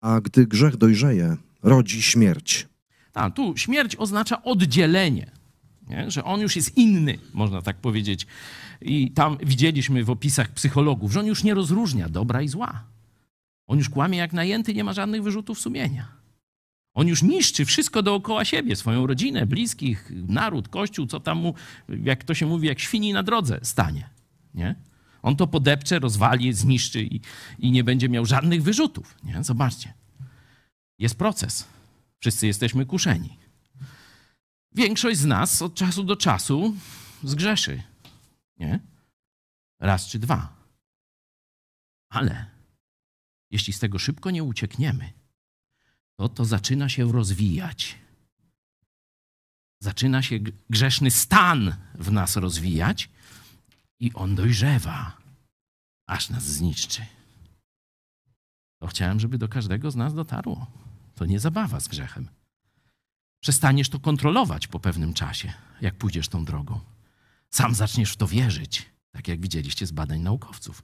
A gdy grzech dojrzeje, rodzi śmierć. Tak, tu śmierć oznacza oddzielenie, nie? że on już jest inny, można tak powiedzieć. I tam widzieliśmy w opisach psychologów, że on już nie rozróżnia dobra i zła. On już kłamie jak najęty, nie ma żadnych wyrzutów sumienia. On już niszczy wszystko dookoła siebie, swoją rodzinę, bliskich, naród, kościół, co tam mu, jak to się mówi, jak świni na drodze stanie. Nie? On to podepcze, rozwali, zniszczy i, i nie będzie miał żadnych wyrzutów. Nie? Zobaczcie. Jest proces. Wszyscy jesteśmy kuszeni. Większość z nas od czasu do czasu zgrzeszy. Nie? Raz czy dwa. Ale jeśli z tego szybko nie uciekniemy, to to zaczyna się rozwijać. Zaczyna się grzeszny stan w nas rozwijać i on dojrzewa, aż nas zniszczy. To chciałem, żeby do każdego z nas dotarło. To nie zabawa z grzechem. Przestaniesz to kontrolować po pewnym czasie, jak pójdziesz tą drogą. Sam zaczniesz w to wierzyć, tak jak widzieliście z badań naukowców.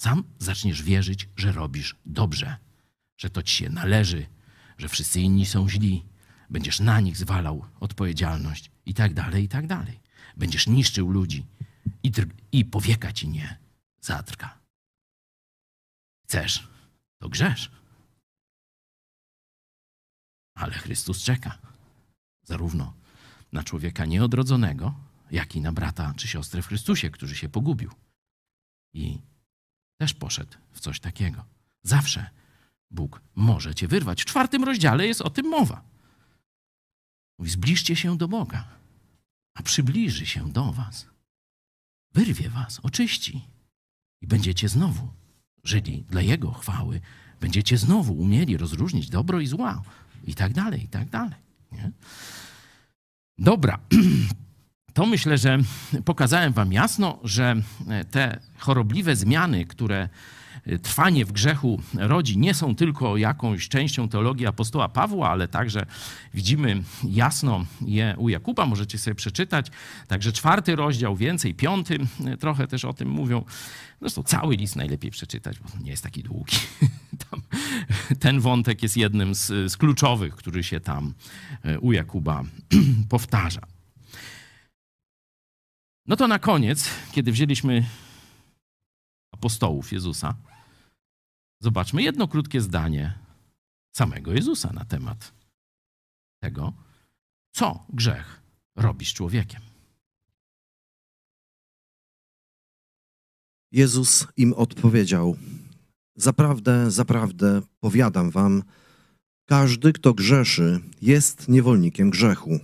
Sam zaczniesz wierzyć, że robisz dobrze, że to ci się należy, że wszyscy inni są źli. Będziesz na nich zwalał odpowiedzialność i tak dalej, i tak dalej. Będziesz niszczył ludzi i, i powieka ci nie zatrka. Chcesz, to grzesz. Ale Chrystus czeka zarówno na człowieka nieodrodzonego, jak i na brata czy siostrę w Chrystusie, który się pogubił. I też poszedł w coś takiego. Zawsze Bóg może cię wyrwać. W czwartym rozdziale jest o tym mowa. Mówi, zbliżcie się do Boga, a przybliży się do was. Wyrwie was, oczyści i będziecie znowu żyli dla Jego chwały. Będziecie znowu umieli rozróżnić dobro i zła i tak dalej, i tak dalej. Nie? Dobra. To myślę, że pokazałem Wam jasno, że te chorobliwe zmiany, które trwanie w grzechu rodzi, nie są tylko jakąś częścią teologii apostoła Pawła, ale także widzimy jasno je u Jakuba, możecie sobie przeczytać. Także czwarty rozdział, więcej, piąty trochę też o tym mówią. Zresztą cały list najlepiej przeczytać, bo nie jest taki długi. Tam, ten wątek jest jednym z, z kluczowych, który się tam e, u Jakuba powtarza. No to na koniec, kiedy wzięliśmy apostołów Jezusa, zobaczmy jedno krótkie zdanie samego Jezusa na temat tego, co grzech robi z człowiekiem. Jezus im odpowiedział: Zaprawdę, zaprawdę, powiadam wam, każdy, kto grzeszy, jest niewolnikiem grzechu.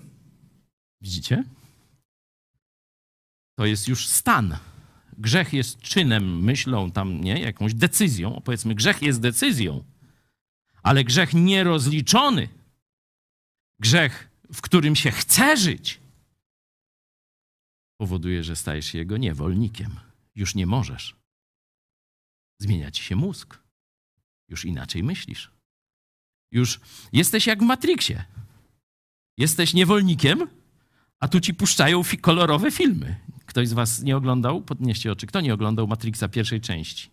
Widzicie? To jest już stan. Grzech jest czynem, myślą tam, nie? Jakąś decyzją. Powiedzmy, grzech jest decyzją, ale grzech nierozliczony, grzech, w którym się chce żyć, powoduje, że stajesz się jego niewolnikiem. Już nie możesz. Zmienia ci się mózg. Już inaczej myślisz. Już jesteś jak w Matrixie. Jesteś niewolnikiem, a tu ci puszczają kolorowe filmy. Ktoś z was nie oglądał? Podnieście oczy. Kto nie oglądał Matrixa pierwszej części?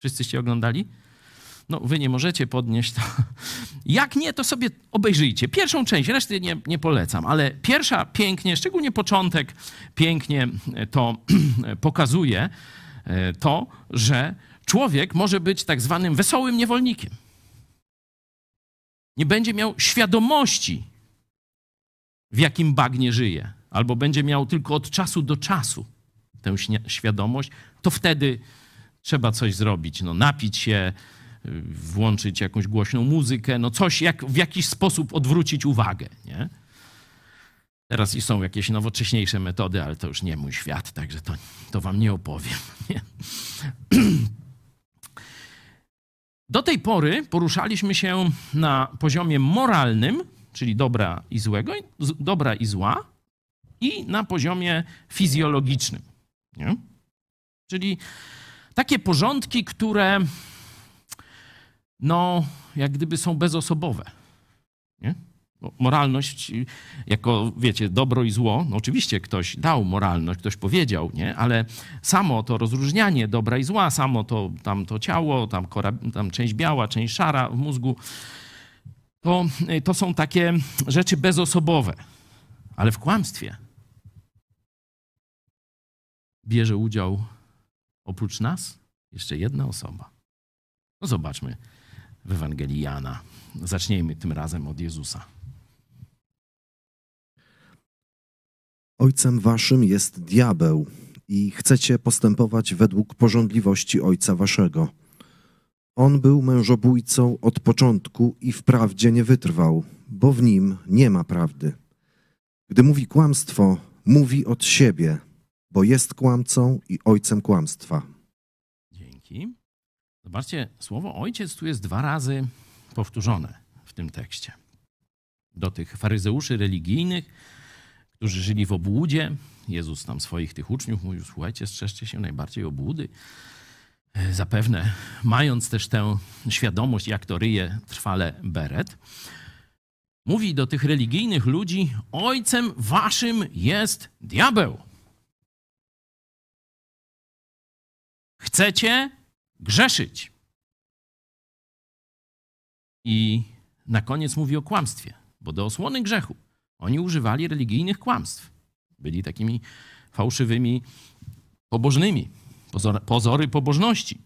Wszyscyście oglądali? No, wy nie możecie podnieść to. Jak nie, to sobie obejrzyjcie. Pierwszą część, reszty nie, nie polecam, ale pierwsza pięknie, szczególnie początek, pięknie to pokazuje e, to, że człowiek może być tak zwanym wesołym niewolnikiem. Nie będzie miał świadomości, w jakim bagnie żyje, albo będzie miał tylko od czasu do czasu tę świadomość, to wtedy trzeba coś zrobić. No, napić się, włączyć jakąś głośną muzykę, no coś, jak, w jakiś sposób odwrócić uwagę. Nie? Teraz są jakieś nowocześniejsze metody, ale to już nie mój świat, także to, to wam nie opowiem. Nie? Do tej pory poruszaliśmy się na poziomie moralnym, czyli dobra i złego, dobra i zła, i na poziomie fizjologicznym. Nie? Czyli takie porządki, które no, jak gdyby są bezosobowe. Nie? moralność jako, wiecie, dobro i zło, no oczywiście ktoś dał moralność, ktoś powiedział, nie? ale samo to rozróżnianie dobra i zła, samo to, tam to ciało, tam, kora, tam część biała, część szara w mózgu, to, to są takie rzeczy bezosobowe. Ale w kłamstwie bierze udział oprócz nas jeszcze jedna osoba. No zobaczmy w Ewangelii Jana. Zacznijmy tym razem od Jezusa. Ojcem waszym jest diabeł i chcecie postępować według porządliwości ojca waszego. On był mężobójcą od początku i wprawdzie nie wytrwał, bo w nim nie ma prawdy. Gdy mówi kłamstwo, mówi od siebie, bo jest kłamcą i ojcem kłamstwa. Dzięki. Zobaczcie, słowo ojciec tu jest dwa razy powtórzone w tym tekście. Do tych faryzeuszy religijnych którzy żyli w obłudzie. Jezus tam swoich tych uczniów mówił, słuchajcie, strzeżcie się najbardziej obłudy. E, zapewne mając też tę świadomość, jak to ryje trwale Beret, mówi do tych religijnych ludzi, ojcem waszym jest diabeł. Chcecie grzeszyć. I na koniec mówi o kłamstwie, bo do osłony grzechu oni używali religijnych kłamstw. Byli takimi fałszywymi pobożnymi, pozory, pozory pobożności.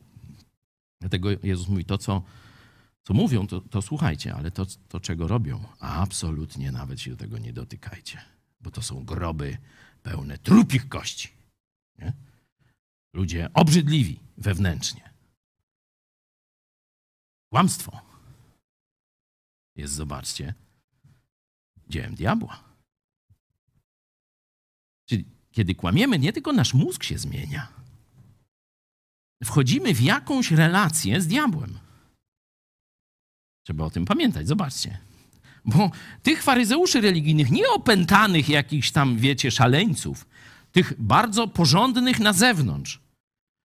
Dlatego Jezus mówi to, co, co mówią, to, to słuchajcie, ale to, to, czego robią, absolutnie nawet się do tego nie dotykajcie, bo to są groby pełne trupich kości. Nie? Ludzie obrzydliwi wewnętrznie. Kłamstwo jest, zobaczcie, dziełem diabła. Czyli kiedy kłamiemy, nie tylko nasz mózg się zmienia. Wchodzimy w jakąś relację z diabłem. Trzeba o tym pamiętać, zobaczcie. Bo tych faryzeuszy religijnych, nie opętanych jakichś tam, wiecie, szaleńców, tych bardzo porządnych na zewnątrz,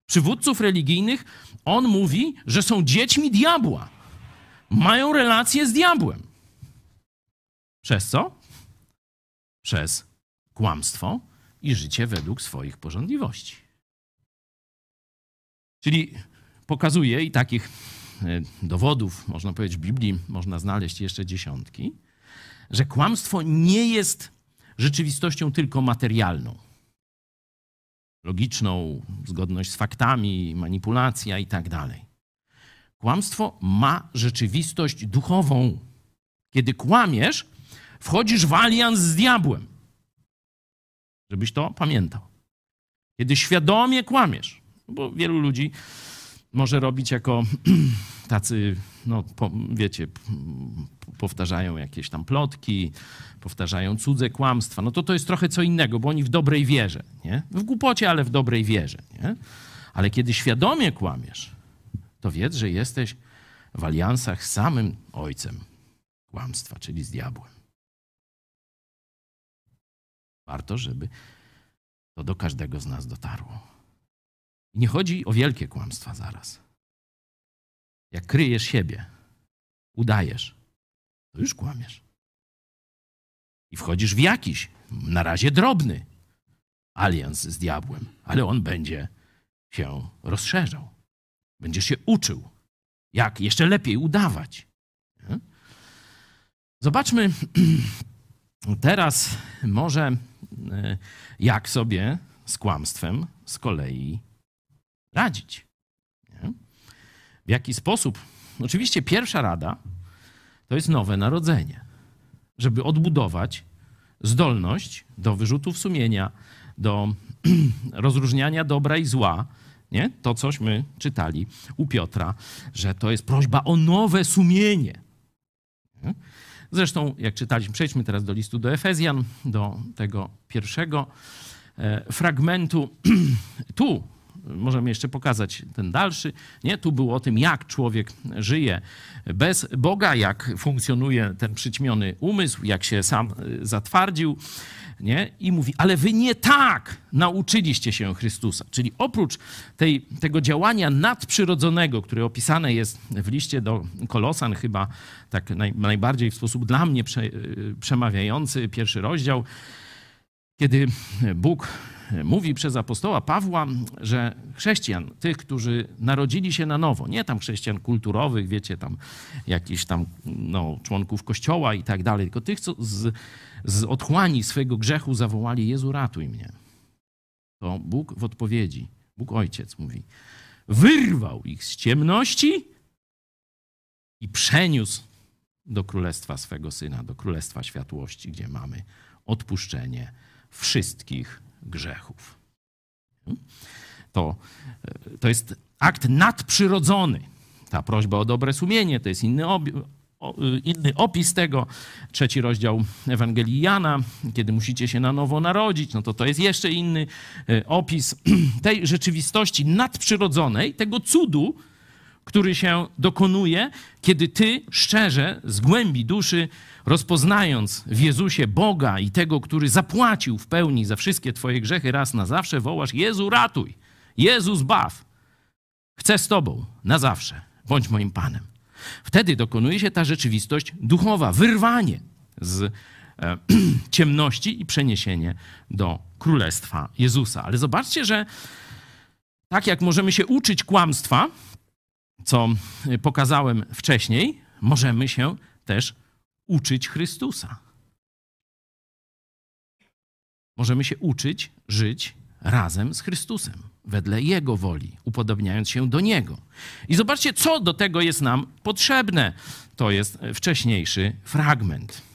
przywódców religijnych, on mówi, że są dziećmi diabła. Mają relację z diabłem. Przez co? Przez kłamstwo i życie według swoich porządliwości. Czyli pokazuje i takich e, dowodów, można powiedzieć, w Biblii można znaleźć jeszcze dziesiątki, że kłamstwo nie jest rzeczywistością tylko materialną. Logiczną, zgodność z faktami, manipulacja i tak dalej. Kłamstwo ma rzeczywistość duchową. Kiedy kłamiesz, wchodzisz w alians z diabłem. Żebyś to pamiętał. Kiedy świadomie kłamiesz, bo wielu ludzi może robić jako tacy, no wiecie, powtarzają jakieś tam plotki, powtarzają cudze kłamstwa, no to to jest trochę co innego, bo oni w dobrej wierze, nie? W głupocie, ale w dobrej wierze, nie? Ale kiedy świadomie kłamiesz, to wiedz, że jesteś w aliansach z samym ojcem kłamstwa, czyli z diabłem. Warto, żeby to do każdego z nas dotarło. I nie chodzi o wielkie kłamstwa zaraz. Jak kryjesz siebie, udajesz, to już kłamiesz. I wchodzisz w jakiś, na razie drobny, alians z diabłem, ale on będzie się rozszerzał. Będziesz się uczył, jak jeszcze lepiej udawać. Zobaczmy teraz może, e, jak sobie z kłamstwem z kolei radzić. Nie? W jaki sposób? Oczywiście pierwsza rada to jest nowe narodzenie, żeby odbudować zdolność do wyrzutów sumienia, do rozróżniania dobra i zła. Nie? To cośmy czytali u Piotra, że to jest prośba o nowe sumienie. Nie? Zresztą, jak czytaliśmy, przejdźmy teraz do listu do Efezjan, do tego pierwszego e, fragmentu. tu możemy jeszcze pokazać ten dalszy. Nie? Tu było o tym, jak człowiek żyje bez Boga, jak funkcjonuje ten przyćmiony umysł, jak się sam y, zatwardził. Nie? I mówi, ale wy nie tak nauczyliście się Chrystusa. Czyli oprócz tej, tego działania nadprzyrodzonego, które opisane jest w liście do Kolosan, chyba tak naj, najbardziej w sposób dla mnie prze, y, przemawiający, pierwszy rozdział, kiedy Bóg mówi przez apostoła Pawła, że chrześcijan, tych, którzy narodzili się na nowo, nie tam chrześcijan kulturowych, wiecie, tam jakichś tam no, członków kościoła i tak dalej, tylko tych, co z, z otchłani swojego grzechu zawołali Jezu, ratuj mnie. To Bóg w odpowiedzi, Bóg Ojciec mówi, wyrwał ich z ciemności i przeniósł do królestwa swego Syna, do królestwa światłości, gdzie mamy odpuszczenie wszystkich grzechów. To, to jest akt nadprzyrodzony. Ta prośba o dobre sumienie to jest inny, o- inny opis tego. Trzeci rozdział Ewangelii Jana, kiedy musicie się na nowo narodzić, no to to jest jeszcze inny e, opis tej rzeczywistości nadprzyrodzonej, tego cudu, który się dokonuje, kiedy ty szczerze, z głębi duszy, rozpoznając w Jezusie Boga i tego, który zapłacił w pełni za wszystkie twoje grzechy raz na zawsze, wołasz: Jezu, ratuj! Jezu, zbaw! Chcę z tobą na zawsze. Bądź moim Panem. Wtedy dokonuje się ta rzeczywistość duchowa, wyrwanie z e, ciemności i przeniesienie do królestwa Jezusa. Ale zobaczcie, że tak jak możemy się uczyć kłamstwa, co pokazałem wcześniej, możemy się też uczyć Chrystusa. Możemy się uczyć żyć razem z Chrystusem, wedle Jego woli, upodobniając się do Niego. I zobaczcie, co do tego jest nam potrzebne. To jest wcześniejszy fragment.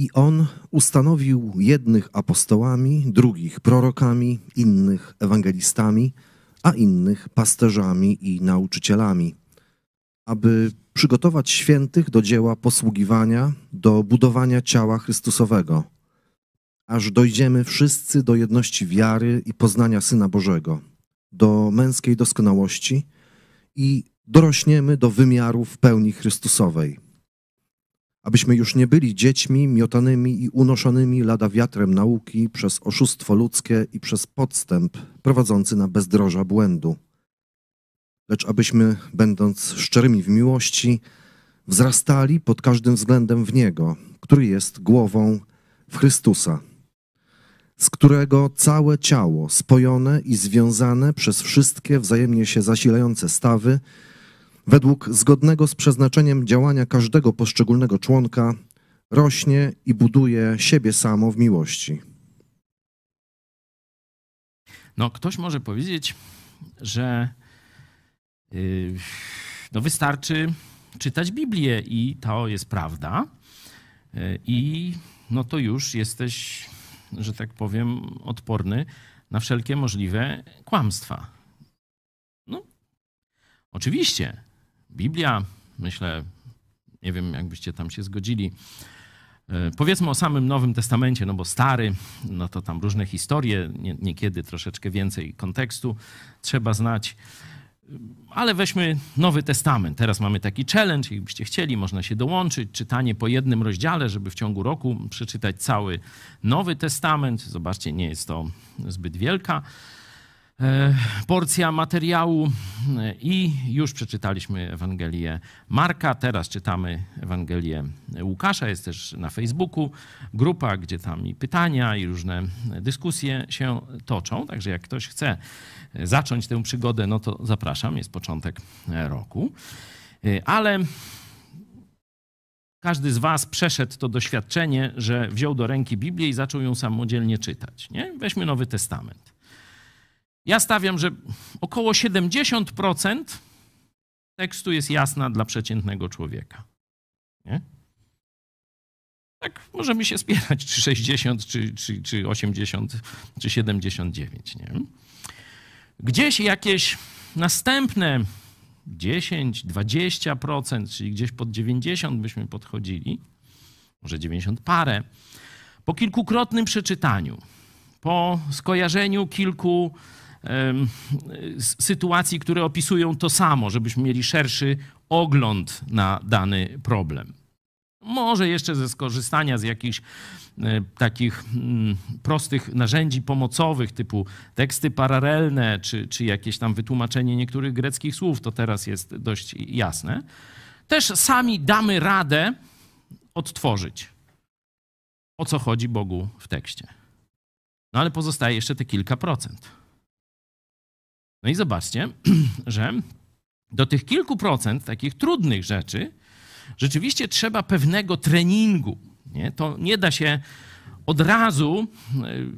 I on ustanowił jednych apostołami, drugich prorokami, innych ewangelistami, a innych pasterzami i nauczycielami, aby przygotować świętych do dzieła posługiwania, do budowania ciała Chrystusowego, aż dojdziemy wszyscy do jedności wiary i poznania Syna Bożego, do męskiej doskonałości i dorośniemy do wymiarów pełni Chrystusowej abyśmy już nie byli dziećmi miotanymi i unoszonymi lada wiatrem nauki przez oszustwo ludzkie i przez podstęp prowadzący na bezdroża błędu. Lecz abyśmy, będąc szczerymi w miłości, wzrastali pod każdym względem w Niego, który jest głową w Chrystusa, z którego całe ciało, spojone i związane przez wszystkie wzajemnie się zasilające stawy, według zgodnego z przeznaczeniem działania każdego poszczególnego członka, rośnie i buduje siebie samo w miłości. No, ktoś może powiedzieć, że yy, no wystarczy czytać Biblię i to jest prawda. Yy, I no to już jesteś że tak powiem, odporny na wszelkie możliwe kłamstwa. No, oczywiście, Biblia, myślę, nie wiem, jakbyście tam się zgodzili, e, Powiedzmy o samym Nowym Testamencie, no bo stary, no to tam różne historie, nie, niekiedy troszeczkę więcej kontekstu trzeba znać. Ale weźmy Nowy Testament. Teraz mamy taki challenge, jakbyście chcieli, można się dołączyć. Czytanie po jednym rozdziale, żeby w ciągu roku przeczytać cały Nowy Testament. Zobaczcie, nie jest to zbyt wielka porcja materiału E, i już przeczytaliśmy Ewangelię Marka, teraz czytamy Ewangelię Łukasza, jest też na Facebooku grupa, gdzie tam i pytania i różne dyskusje się toczą, także jak ktoś chce zacząć tę przygodę, no to zapraszam, jest początek roku. E, ale każdy z Was przeszedł to doświadczenie, że wziął do ręki Biblię i zaczął ją samodzielnie czytać. Nie? Weźmy Nowy Testament. Ja stawiam, że około 70% tekstu jest jasna dla przeciętnego człowieka. Nie? Tak możemy się spierać, czy 60, czy, czy, czy 80, czy 79. Nie? Gdzieś jakieś następne 10, 20%, czyli gdzieś pod 90 byśmy podchodzili, może 90 parę, po kilkukrotnym przeczytaniu, po skojarzeniu kilku sytuacji, które opisują to samo, żebyśmy mieli szerszy ogląd na dany problem. Może jeszcze ze skorzystania z jakichś takich mm, prostych narzędzi pomocowych, typu teksty paralelne, czy, czy jakieś tam wytłumaczenie niektórych greckich słów, to teraz jest dość jasne. Też sami damy radę odtworzyć, o co chodzi Bogu w tekście. No ale pozostaje jeszcze te kilka procent. No i zobaczcie, że do tych kilku procent takich trudnych rzeczy rzeczywiście trzeba pewnego treningu. Nie? To nie da się od razu,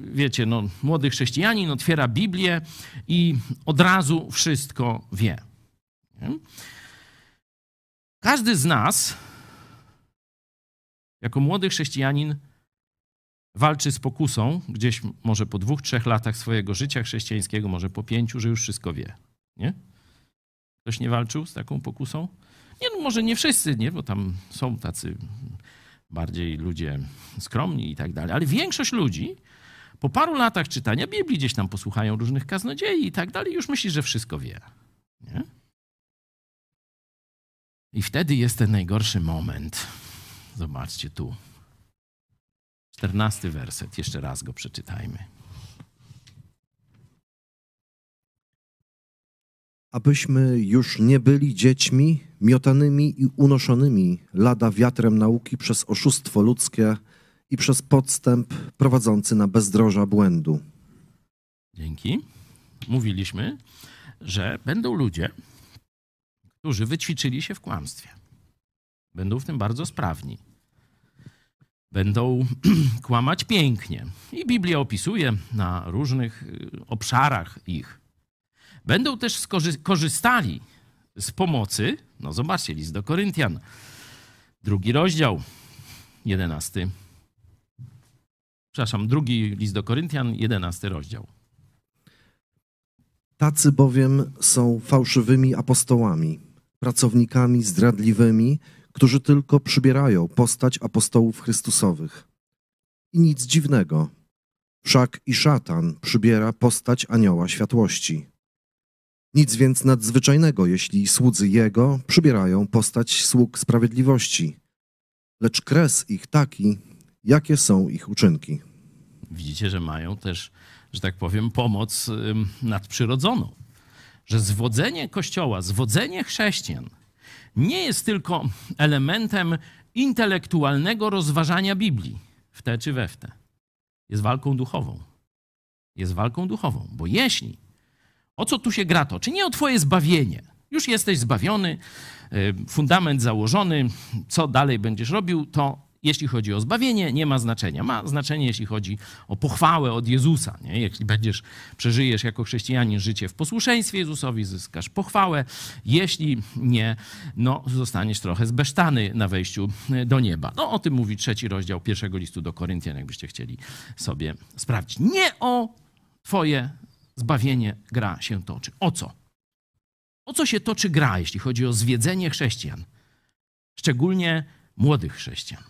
wiecie, no, młody chrześcijanin otwiera Biblię i od razu wszystko wie. Nie? Każdy z nas, jako młody chrześcijanin, walczy z pokusą, gdzieś może po dwóch, trzech latach swojego życia chrześcijańskiego, może po pięciu, że już wszystko wie. Nie? Ktoś nie walczył z taką pokusą? Nie, no może nie wszyscy, nie? bo tam są tacy bardziej ludzie skromni i tak dalej, ale większość ludzi po paru latach czytania Biblii, gdzieś tam posłuchają różnych kaznodziei i tak dalej, już myśli, że wszystko wie. Nie? I wtedy jest ten najgorszy moment. Zobaczcie tu. Czternasty werset, jeszcze raz go przeczytajmy. Abyśmy już nie byli dziećmi miotanymi i unoszonymi lada wiatrem nauki przez oszustwo ludzkie i przez podstęp prowadzący na bezdroża błędu. Dzięki. Mówiliśmy, że będą ludzie, którzy wyćwiczyli się w kłamstwie. Będą w tym bardzo sprawni będą kłamać pięknie. I Biblia opisuje na różnych y, obszarach ich. Będą też korzystali z pomocy, no zobaczcie, list do Koryntian, drugi rozdział, jedenasty. Przepraszam, drugi list do Koryntian, jedenasty rozdział. Tacy bowiem są fałszywymi apostołami, pracownikami zdradliwymi, którzy tylko przybierają postać apostołów Chrystusowych. I nic dziwnego, wszak i szatan przybiera postać anioła światłości. Nic więc nadzwyczajnego, jeśli słudzy jego przybierają postać sług sprawiedliwości, lecz kres ich taki, jakie są ich uczynki. Widzicie, że mają też, że tak powiem, pomoc nadprzyrodzoną. Że zwodzenie Kościoła, zwodzenie chrześcijan – nie jest tylko elementem intelektualnego rozważania Biblii w te czy we w te. Jest walką duchową. Jest walką duchową, bo jeśli o co tu się gra to, czy nie o twoje zbawienie, już jesteś zbawiony, y, fundament założony, co dalej będziesz robił, to jeśli chodzi o zbawienie, nie ma znaczenia. Ma znaczenie, jeśli chodzi o pochwałę od Jezusa. Nie? Jeśli będziesz, przeżyjesz jako chrześcijanin życie w posłuszeństwie Jezusowi, zyskasz pochwałę. Jeśli nie, no zostaniesz trochę zbesztany na wejściu do nieba. No o tym mówi trzeci rozdział pierwszego listu do Koryntian, jakbyście chcieli sobie sprawdzić. Nie o twoje zbawienie gra się toczy. O co? O co się toczy gra, jeśli chodzi o zwiedzenie chrześcijan? Szczególnie młodych chrześcijan.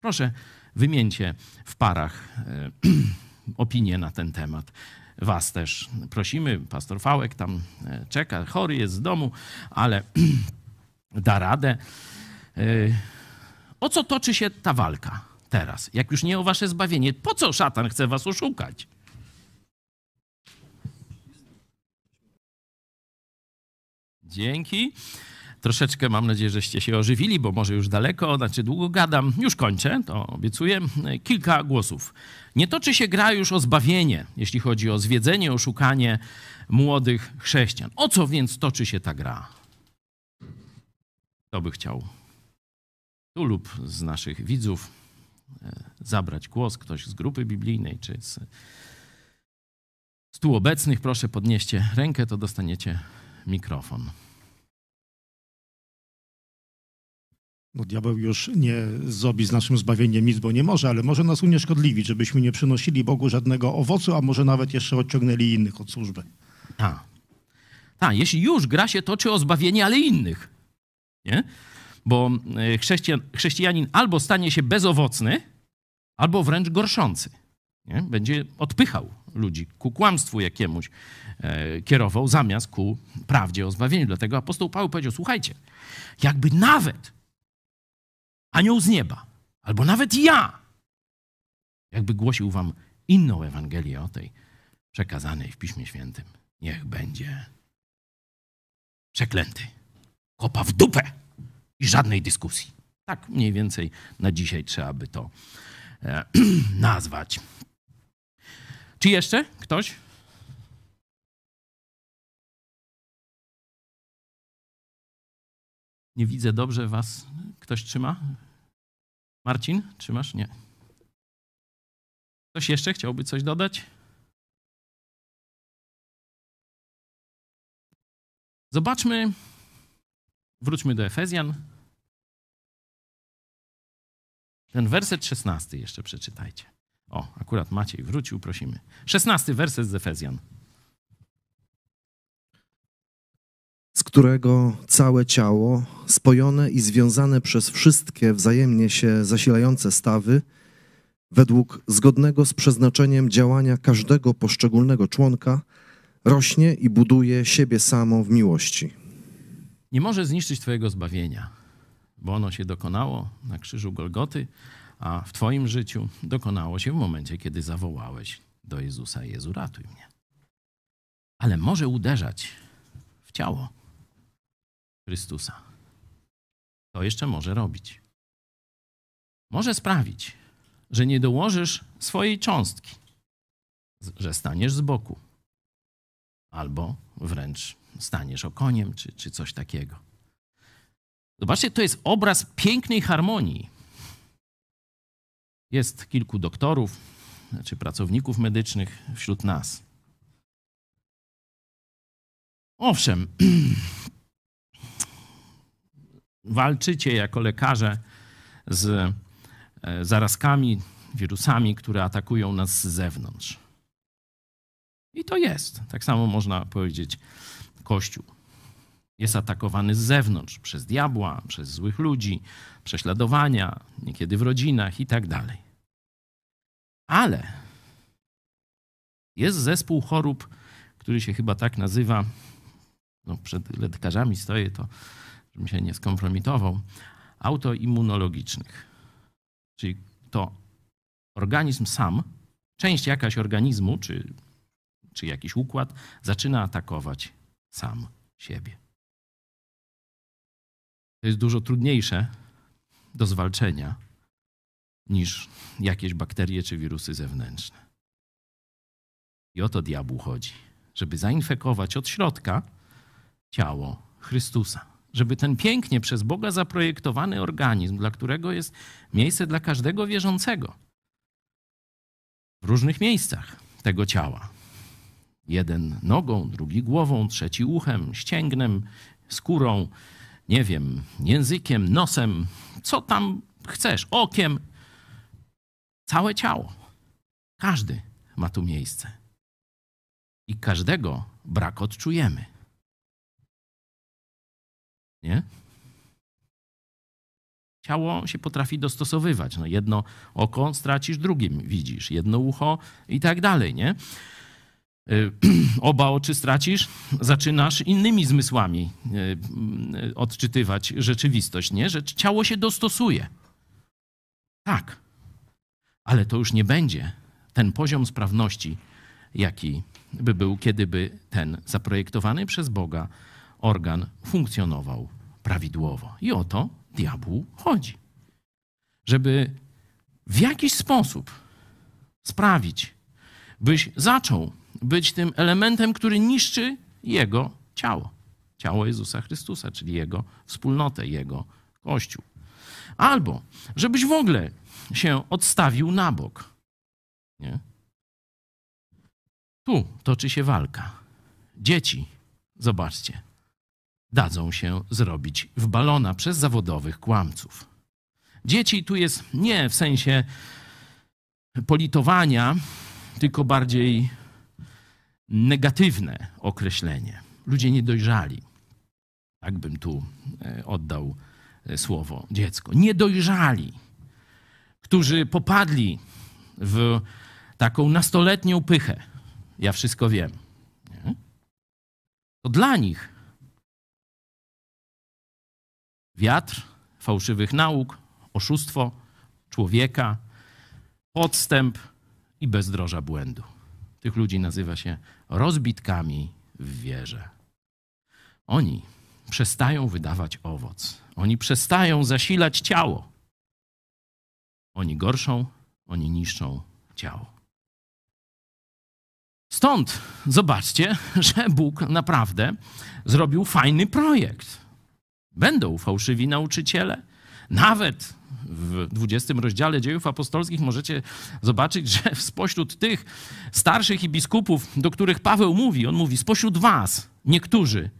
Proszę, wymieńcie w parach e, opinię na ten temat. Was też prosimy. Pastor Fałek tam e, czeka, chory jest z domu, ale da radę. E, o co toczy się ta walka teraz? Jak już nie o wasze zbawienie, po co szatan chce was oszukać? Dzięki. Troszeczkę mam nadzieję, żeście się ożywili, bo może już daleko, znaczy długo gadam. Już kończę, to obiecuję. Kilka głosów. Nie toczy się gra już o zbawienie, jeśli chodzi o zwiedzenie, oszukanie młodych chrześcijan. O co więc toczy się ta gra? Kto by chciał tu lub z naszych widzów e, zabrać głos, ktoś z grupy biblijnej czy z, z tu obecnych, proszę podnieście rękę, to dostaniecie mikrofon. No, diabeł już nie zrobi z naszym zbawieniem nic, bo nie może, ale może nas unieszkodliwić, żebyśmy nie przynosili Bogu żadnego owocu, a może nawet jeszcze odciągnęli innych od służby. Tak. Ta, jeśli już gra się toczy o zbawienie, ale innych. Nie? Bo e, chrześcijan, chrześcijanin albo stanie się bezowocny, albo wręcz gorszący. Nie? Będzie odpychał ludzi ku kłamstwu jakiemuś e, kierował, zamiast ku prawdzie o zbawieniu. Dlatego apostoł Paweł powiedział, słuchajcie, jakby nawet anioł z nieba, albo nawet ja, jakby głosił wam inną Ewangelię o tej przekazanej w Piśmie Świętym, niech będzie przeklęty. Kopa w dupę i żadnej dyskusji. Tak mniej więcej na dzisiaj trzeba by to e, nazwać. Czy jeszcze ktoś? Nie widzę dobrze was. Ktoś trzyma? Marcin, trzymasz? Nie. Ktoś jeszcze chciałby coś dodać? Zobaczmy, wróćmy do Efezjan. Ten werset szesnasty jeszcze przeczytajcie. O, akurat Maciej wrócił, prosimy. Szesnasty werset z Efezjan. Z którego całe ciało, spojone i związane przez wszystkie wzajemnie się zasilające stawy, według zgodnego z przeznaczeniem działania każdego poszczególnego członka, rośnie i buduje siebie samo w miłości. Nie może zniszczyć Twojego zbawienia, bo ono się dokonało na krzyżu Golgoty, a w Twoim życiu dokonało się w momencie, kiedy zawołałeś do Jezusa: Jezu, ratuj mnie. Ale może uderzać w ciało Chrystusa. To jeszcze może robić. Może sprawić, że nie dołożysz swojej cząstki, że staniesz z boku, albo wręcz staniesz okoniem, czy, czy coś takiego. Zobaczcie, to jest obraz pięknej harmonii. Jest kilku doktorów, czy znaczy pracowników medycznych wśród nas. Owszem, walczycie jako lekarze z e, zarazkami, wirusami, które atakują nas z zewnątrz. I to jest. Tak samo można powiedzieć Kościół. Jest atakowany z zewnątrz przez diabła, przez złych ludzi, prześladowania, niekiedy w rodzinach i tak dalej. Ale jest zespół chorób, który się chyba tak nazywa. No, przed lekarzami stoję, to żebym się nie skompromitował, autoimmunologicznych. Czyli to organizm sam, część jakaś organizmu, czy, czy jakiś układ, zaczyna atakować sam siebie. To jest dużo trudniejsze do zwalczenia niż jakieś bakterie czy wirusy zewnętrzne. I o to diabłu chodzi, żeby zainfekować od środka ciało Chrystusa żeby ten pięknie przez Boga zaprojektowany organizm, dla którego jest miejsce dla każdego wierzącego w różnych miejscach tego ciała. Jeden nogą, drugi głową, trzeci uchem, ścięgnem, skórą, nie wiem, językiem, nosem, co tam chcesz, okiem. Całe ciało. Każdy ma tu miejsce. I każdego brak odczujemy. Nie? Ciało się potrafi dostosowywać. No jedno oko stracisz, drugim widzisz, jedno ucho i tak dalej, nie? Y, Oba oczy stracisz, zaczynasz innymi zmysłami y, y, odczytywać rzeczywistość, nie? Że ciało się dostosuje. Tak. Ale to już nie będzie ten poziom sprawności, jaki by był, kiedy by ten zaprojektowany przez Boga organ funkcjonował prawidłowo. I o to diabłu chodzi. Żeby w jakiś sposób sprawić, byś zaczął być tym elementem, który niszczy jego ciało. Ciało Jezusa Chrystusa, czyli jego wspólnotę, jego kościół. Albo żebyś w ogóle się odstawił na bok. Nie? Tu toczy się walka. Dzieci, zobaczcie, dadzą się zrobić w balona przez zawodowych kłamców. Dzieci tu jest nie w sensie politowania, tylko bardziej negatywne określenie. Ludzie niedojrzali. Tak bym tu e, oddał e, słowo dziecko. Niedojrzali, którzy popadli w taką nastoletnią pychę. Ja wszystko wiem. Nie? To dla nich wiatr fałszywych nauk, oszustwo człowieka, podstęp i bezdroża błędu. Tych ludzi nazywa się rozbitkami w wierze. Oni przestają wydawać owoc. Oni przestają zasilać ciało. Oni gorszą, oni niszczą ciało. Stąd zobaczcie, że Bóg naprawdę zrobił fajny projekt. Będą fałszywi nauczyciele. Nawet w 20 rozdziale dziejów apostolskich możecie zobaczyć, że spośród tych starszych i biskupów, do których Paweł mówi, on mówi: spośród was niektórzy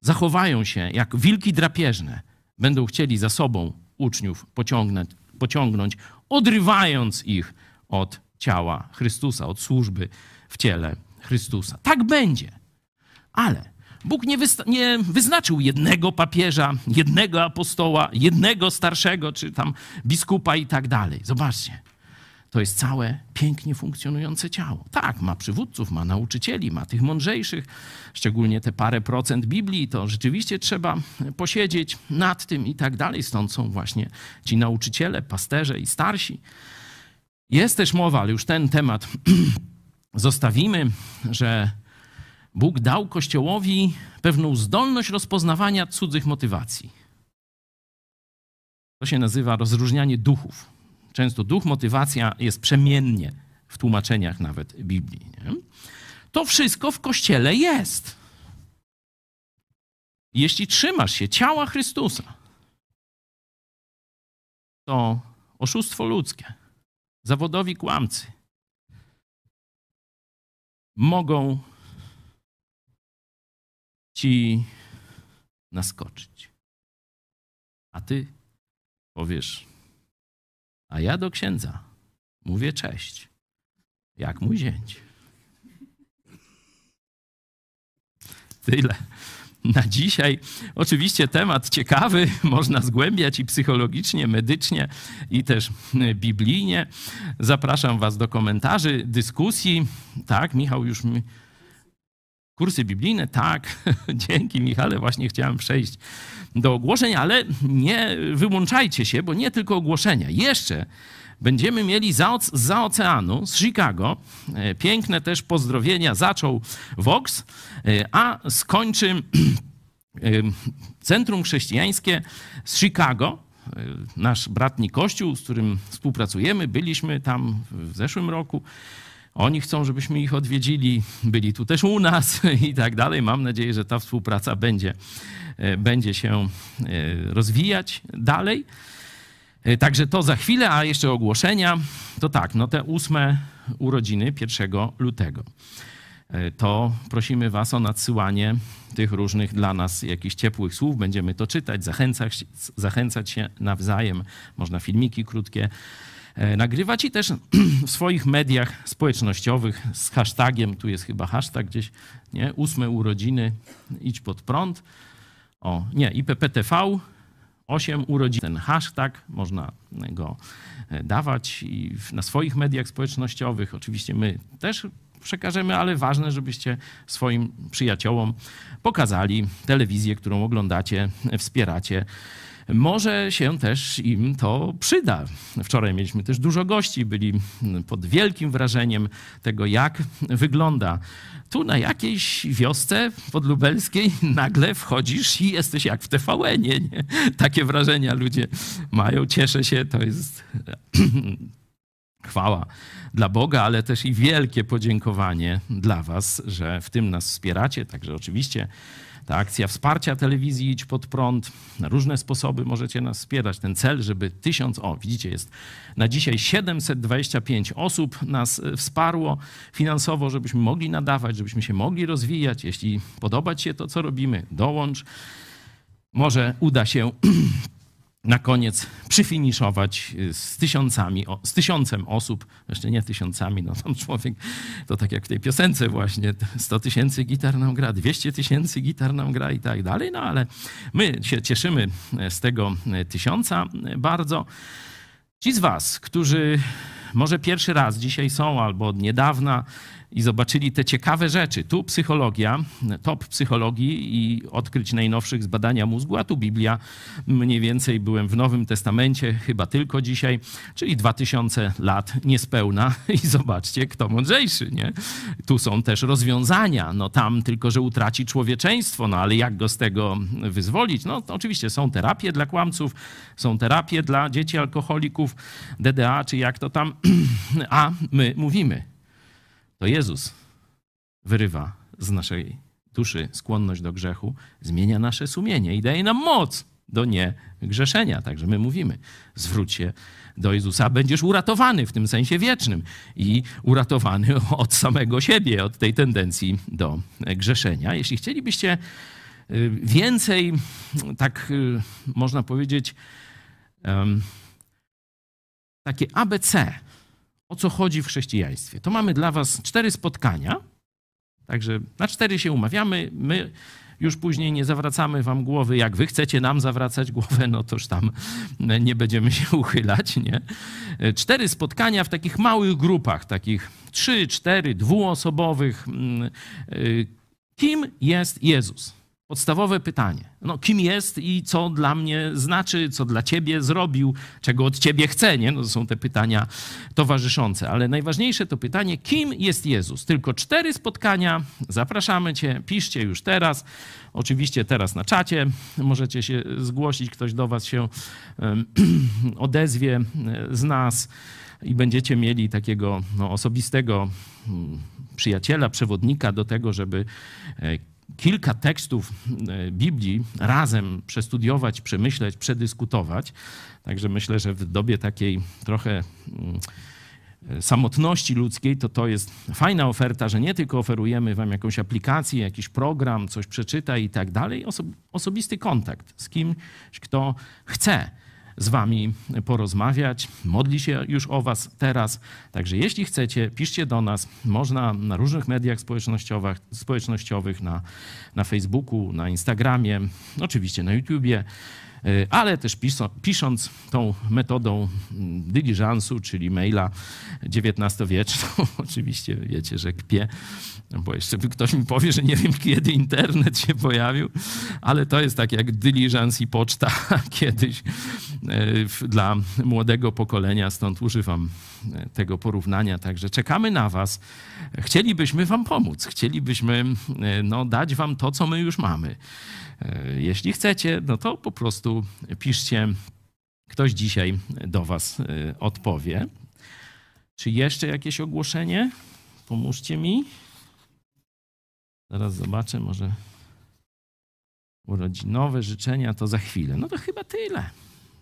zachowają się jak wilki drapieżne, będą chcieli za sobą uczniów pociągnąć, pociągnąć odrywając ich od ciała Chrystusa, od służby w ciele Chrystusa. Tak będzie. Ale Bóg nie, nie, wyznaczył jednego papieża, jednego apostoła, jednego starszego, czy tam biskupa i tak dalej. Zobaczcie. To jest całe pięknie funkcjonujące ciało. Tak, ma przywódców, ma nauczycieli, ma tych mądrzejszych, szczególnie te parę procent Biblii, to rzeczywiście trzeba posiedzieć nad tym i tak dalej. Stąd są właśnie ci nauczyciele, pasterze i starsi. Jest też mowa, ale już ten temat zostawimy, że Bóg dał Kościołowi pewną zdolność rozpoznawania cudzych motywacji. To się nazywa rozróżnianie duchów. Często duch, motywacja jest przemiennie w tłumaczeniach nawet Biblii. Nie? To wszystko w Kościele jest. Jeśli trzymasz się ciała Chrystusa, to oszustwo ludzkie, zawodowi kłamcy mogą ci naskoczyć. A ty powiesz, a ja do księdza mówię cześć, jak mój zięć. Tyle na dzisiaj. Oczywiście temat ciekawy, można zgłębiać i psychologicznie, medycznie, i też biblijnie. Zapraszam Was do komentarzy, dyskusji. Tak, Michał już mi Kursy biblijne, tak, dzięki Michale, właśnie chciałem przejść do ogłoszeń, ale nie wyłączajcie się, bo nie tylko ogłoszenia. Jeszcze będziemy mieli za, za oceanu z Chicago, e, piękne też pozdrowienia, zaczął Vox, e, a skończy e, Centrum Chrześcijańskie z Chicago, nasz bratni kościół, z którym współpracujemy, byliśmy tam w zeszłym roku, Oni chcą, żebyśmy ich odwiedzili, byli tu też u nas i tak dalej. Mam nadzieję, że ta współpraca będzie, e, będzie się e, rozwijać dalej. E, Także to za chwilę, a jeszcze ogłoszenia. To tak, no te ósme urodziny 1 lutego. To prosimy Was o nadsyłanie tych różnych dla nas jakichś ciepłych słów. Będziemy to czytać, zachęcać, zachęcać się nawzajem. Można filmiki krótkie nagrywać i też w swoich mediach społecznościowych z hashtagiem, tu jest chyba hashtag gdzieś, nie? Ósme urodziny, idź pod prąd. O, nie, IPPTV, 8 urodzin. Ten hashtag można go e, dawać i na swoich mediach społecznościowych. Oczywiście my też przekażemy, ale ważne, żebyście swoim przyjaciołom pokazali telewizję, którą oglądacie, e, wspieracie. Może się też im to przyda. Wczoraj mieliśmy też dużo gości, byli pod wielkim wrażeniem tego, jak wygląda. Tu na jakiejś wiosce podlubelskiej nagle wchodzisz i jesteś jak w TVN-ie. Nie? Takie wrażenia ludzie mają. Cieszę się, to jest chwała dla Boga, ale też i wielkie podziękowanie dla Was, że w tym nas wspieracie. Także oczywiście ta akcja wsparcia telewizji Idź Pod Prąd, na różne sposoby możecie nas wspierać. Ten cel, żeby tysiąc, o widzicie, jest na dzisiaj 725 osób nas e, wsparło finansowo, żebyśmy mogli nadawać, żebyśmy się mogli rozwijać. Jeśli podoba Ci się to, co robimy, dołącz. Może uda się na koniec przyfiniszować y, z tysiącami, z tysiącem osób, jeszcze nie tysiącami, no tam człowiek, to tak jak w tej piosence właśnie, 100 tysięcy gitar nam gra, 200 tysięcy gitar nam gra i tak dalej, no ale my się cieszymy e, z tego e, tysiąca e, bardzo. Ci z was, którzy może pierwszy raz dzisiaj są albo od niedawna i zobaczyli te ciekawe rzeczy. Tu psychologia, top psychologii i odkryć najnowszych z badania mózgu, a tu Biblia. Mniej więcej byłem w Nowym Testamencie, chyba tylko dzisiaj, czyli 2000 lat niespełna i zobaczcie, kto mądrzejszy, nie? Tu są też rozwiązania, no tam tylko, że utraci człowieczeństwo, no ale jak go z tego wyzwolić? No oczywiście są terapie dla kłamców, są terapie dla dzieci alkoholików, DDA, czy jak to tam, a my mówimy, to Jezus wyrywa z naszej duszy skłonność do grzechu, zmienia nasze sumienie i daje nam moc do niegrzeszenia. Także my mówimy, zwróć się do Jezusa, będziesz uratowany w tym sensie wiecznym i uratowany od samego siebie, od tej tendencji do grzeszenia. Jeśli chcielibyście y, więcej, tak y, można powiedzieć, takie ABC, o co chodzi w chrześcijaństwie. To mamy dla Was cztery spotkania. Także na cztery się umawiamy. My już później nie zawracamy Wam głowy. Jak Wy chcecie nam zawracać głowę, no toż tam nie będziemy się uchylać. Nie? Cztery spotkania w takich małych grupach, takich trzy, cztery, dwuosobowych. Mm, y, Kim jest Jezus? Podstawowe pytanie. No, kim jest i co dla mnie znaczy, co dla ciebie zrobił, czego od ciebie chce, nie? No, to są te pytania towarzyszące. Ale najważniejsze to pytanie, kim jest Jezus? Tylko cztery spotkania. Zapraszamy cię, piszcie już teraz. Oczywiście teraz na czacie możecie się zgłosić, ktoś do was się odezwie z nas i będziecie mieli takiego no, osobistego mm, przyjaciela, przewodnika do tego, żeby e, kilka tekstów e, Biblii razem przestudiować, przemyśleć, przedyskutować. Także myślę, że w dobie takiej trochę mm, e, samotności ludzkiej, to to jest fajna oferta, że nie tylko oferujemy wam jakąś aplikację, jakiś program, coś przeczytaj i tak dalej, oso- osobisty kontakt z kimś, kto chce z wami porozmawiać, modli się już o was teraz. Także jeśli chcecie, piszcie do nas. Można na różnych mediach społecznościowych, społecznościowych na, na Facebooku, na Instagramie, oczywiście na YouTubie, ale też pisząc tą metodą mm, dyliżansu, czyli maila XIX-wieczną, oczywiście wiecie, że kpię, bo jeszcze ktoś mi powie, że nie wiem, kiedy internet się pojawił, ale to jest tak jak dyliżans i poczta kiedyś e, dla młodego pokolenia, stąd używam e, tego porównania. Także czekamy na Was. Chcielibyśmy Wam pomóc, chcielibyśmy e, no, dać Wam to, co my już mamy. E, Jeśli chcecie, no to po prostu piszcie. Ktoś dzisiaj do Was e, odpowie. Czy jeszcze jakieś ogłoszenie? pomóżcie mi. Zaraz zobaczę, może urodzinowe życzenia to za chwilę. No to chyba tyle.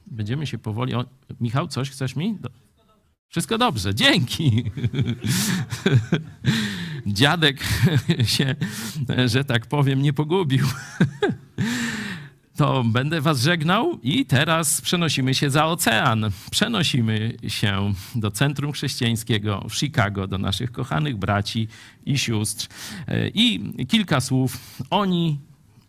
Będziemy się powoli. O, Michał, coś chcesz mi? Do... Wszystko dobrze, dzięki. Dziadek się, że tak powiem, nie pogubił. To będę was żegnał i teraz przenosimy się za ocean. Przenosimy się do Centrum Chrześcijańskiego w Chicago, do naszych kochanych braci i sióstr. I kilka słów oni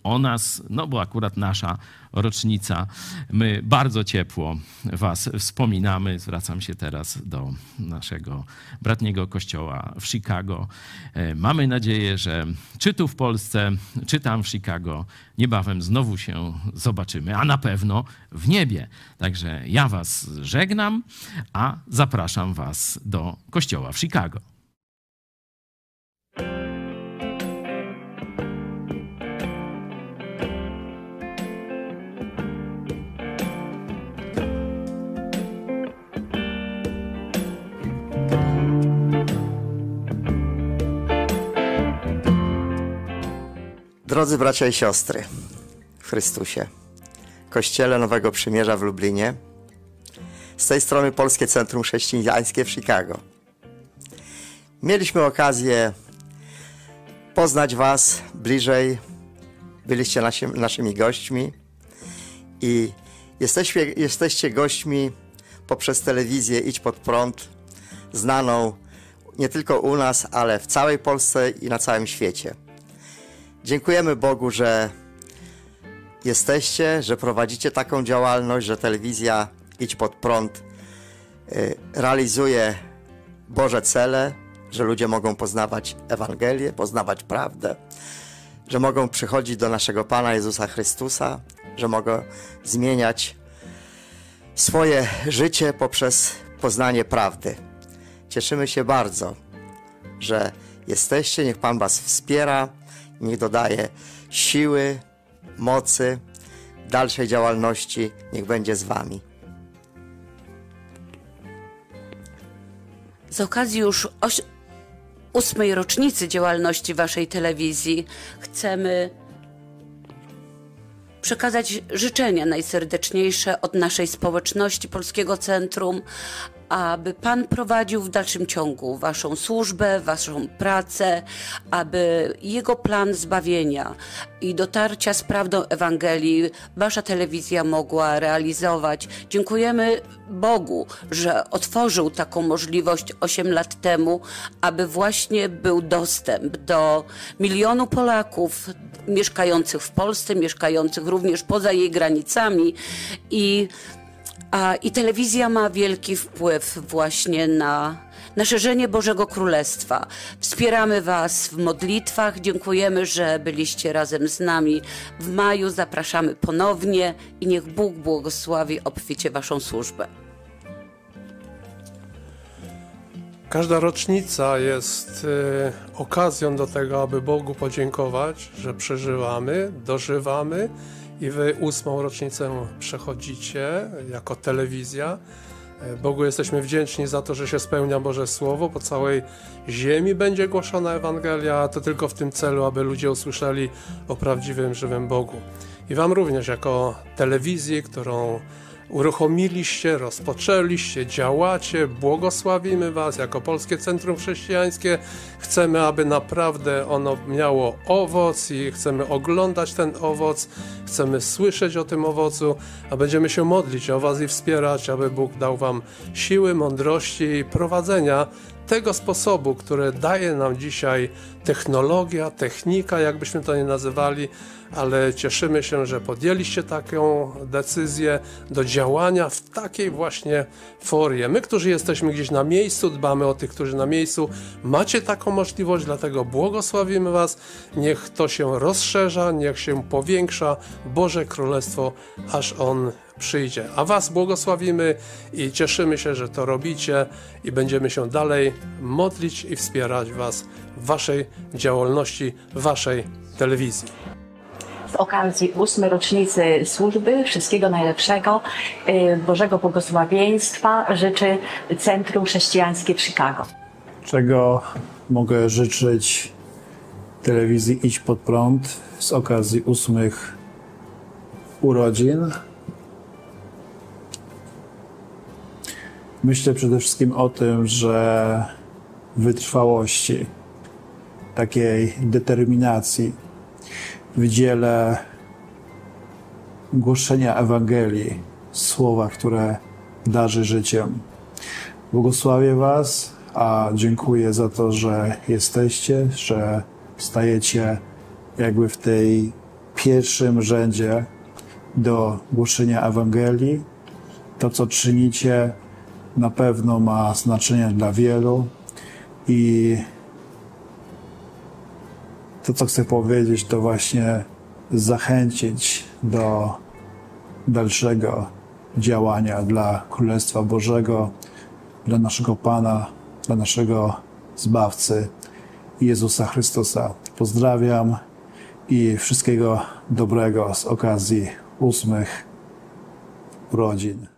o nas, no bo akurat nasza rocznica. My bardzo ciepło Was wspominamy. Zwracam się teraz do naszego bratniego kościoła w Chicago. Mamy nadzieję, że czy tu w Polsce, czy tam w Chicago niebawem znowu się zobaczymy, a na pewno w niebie. Także ja Was żegnam, a zapraszam Was do kościoła w Chicago. Drodzy bracia i siostry w Chrystusie, Kościele Nowego Przymierza w Lublinie, z tej strony Polskie Centrum Chrześcijańskie w Chicago. Mieliśmy okazję poznać Was bliżej, byliście nasi, naszymi gośćmi i jesteście, jesteście gośćmi poprzez telewizję Idź Pod Prąd, znaną nie tylko u nas, ale w całej Polsce i na całym świecie. Dziękujemy Bogu, że jesteście, że prowadzicie taką działalność, że telewizja Idź Pod Prąd y, realizuje Boże cele, że ludzie mogą poznawać Ewangelię, poznawać prawdę, że mogą przychodzić do naszego Pana Jezusa Chrystusa, że mogą zmieniać swoje życie poprzez poznanie prawdy. Cieszymy się bardzo, że jesteście, niech Pan Was wspiera niech dodaje siły, mocy, dalszej działalności, niech będzie z Wami. Z okazji już oś- ósmej rocznicy działalności Waszej telewizji chcemy przekazać życzenia najserdeczniejsze od naszej społeczności Polskiego Centrum, aby Pan prowadził w dalszym ciągu Waszą służbę, Waszą pracę, aby Jego plan zbawienia i dotarcia z prawdą Ewangelii Wasza telewizja mogła realizować. Dziękujemy Bogu, że otworzył taką możliwość 8 lat temu, aby właśnie był dostęp do milionu Polaków mieszkających w Polsce, mieszkających również poza jej granicami i a, I telewizja ma wielki wpływ właśnie na, na szerzenie Bożego Królestwa. Wspieramy Was w modlitwach. Dziękujemy, że byliście razem z nami w maju. Zapraszamy ponownie i niech Bóg błogosławi obficie Waszą służbę. Każda rocznica jest y, okazją do tego, aby Bogu podziękować, że przeżywamy, dożywamy i wy ósmą rocznicę przechodzicie jako telewizja. Bogu jesteśmy wdzięczni za to, że się spełnia Boże Słowo. Po całej ziemi będzie głoszona Ewangelia, a to tylko w tym celu, aby ludzie usłyszeli o prawdziwym, żywym Bogu. I Wam również, jako telewizji, którą uruchomiliście, rozpoczęliście, działacie, błogosławimy Was jako Polskie Centrum Chrześcijańskie. Chcemy, aby naprawdę ono miało owoc i chcemy oglądać ten owoc, chcemy słyszeć o tym owocu, a będziemy się modlić o Was i wspierać, aby Bóg dał Wam siły, mądrości i prowadzenia tego sposobu, który daje nam dzisiaj technologia, technika, jakbyśmy to nie nazywali, ale cieszymy się, że podjęliście taką decyzję do działania w takiej właśnie formie. My, którzy jesteśmy gdzieś na miejscu, dbamy o tych, którzy na miejscu, macie taką możliwość, dlatego błogosławimy Was. Niech to się rozszerza, niech się powiększa Boże Królestwo, aż On przyjdzie. A Was błogosławimy i cieszymy się, że to robicie i będziemy się dalej modlić i wspierać Was w Waszej działalności, w Waszej telewizji z okazji ósmej rocznicy służby. Wszystkiego najlepszego, y, Bożego błogosławieństwa życzy Centrum Chrześcijańskie w Chicago. czego mogę życzyć telewizji Idź Pod Prąd z okazji ósmych urodzin. Myślę przede wszystkim o tym, że wytrwałości, takiej determinacji w dziele głoszenia Ewangelii, słowa, które darzy życiem. Błogosławię Was, a dziękuję za to, że jesteście, że stajecie jakby w tej pierwszym rzędzie do głoszenia Ewangelii. To, co czynicie, na pewno ma znaczenie dla wielu i to, co chcę powiedzieć, to właśnie zachęcić do dalszego działania dla Królestwa Bożego, dla naszego Pana, dla naszego Zbawcy Jezusa Chrystusa. Pozdrawiam i wszystkiego dobrego z okazji ósmych urodzin.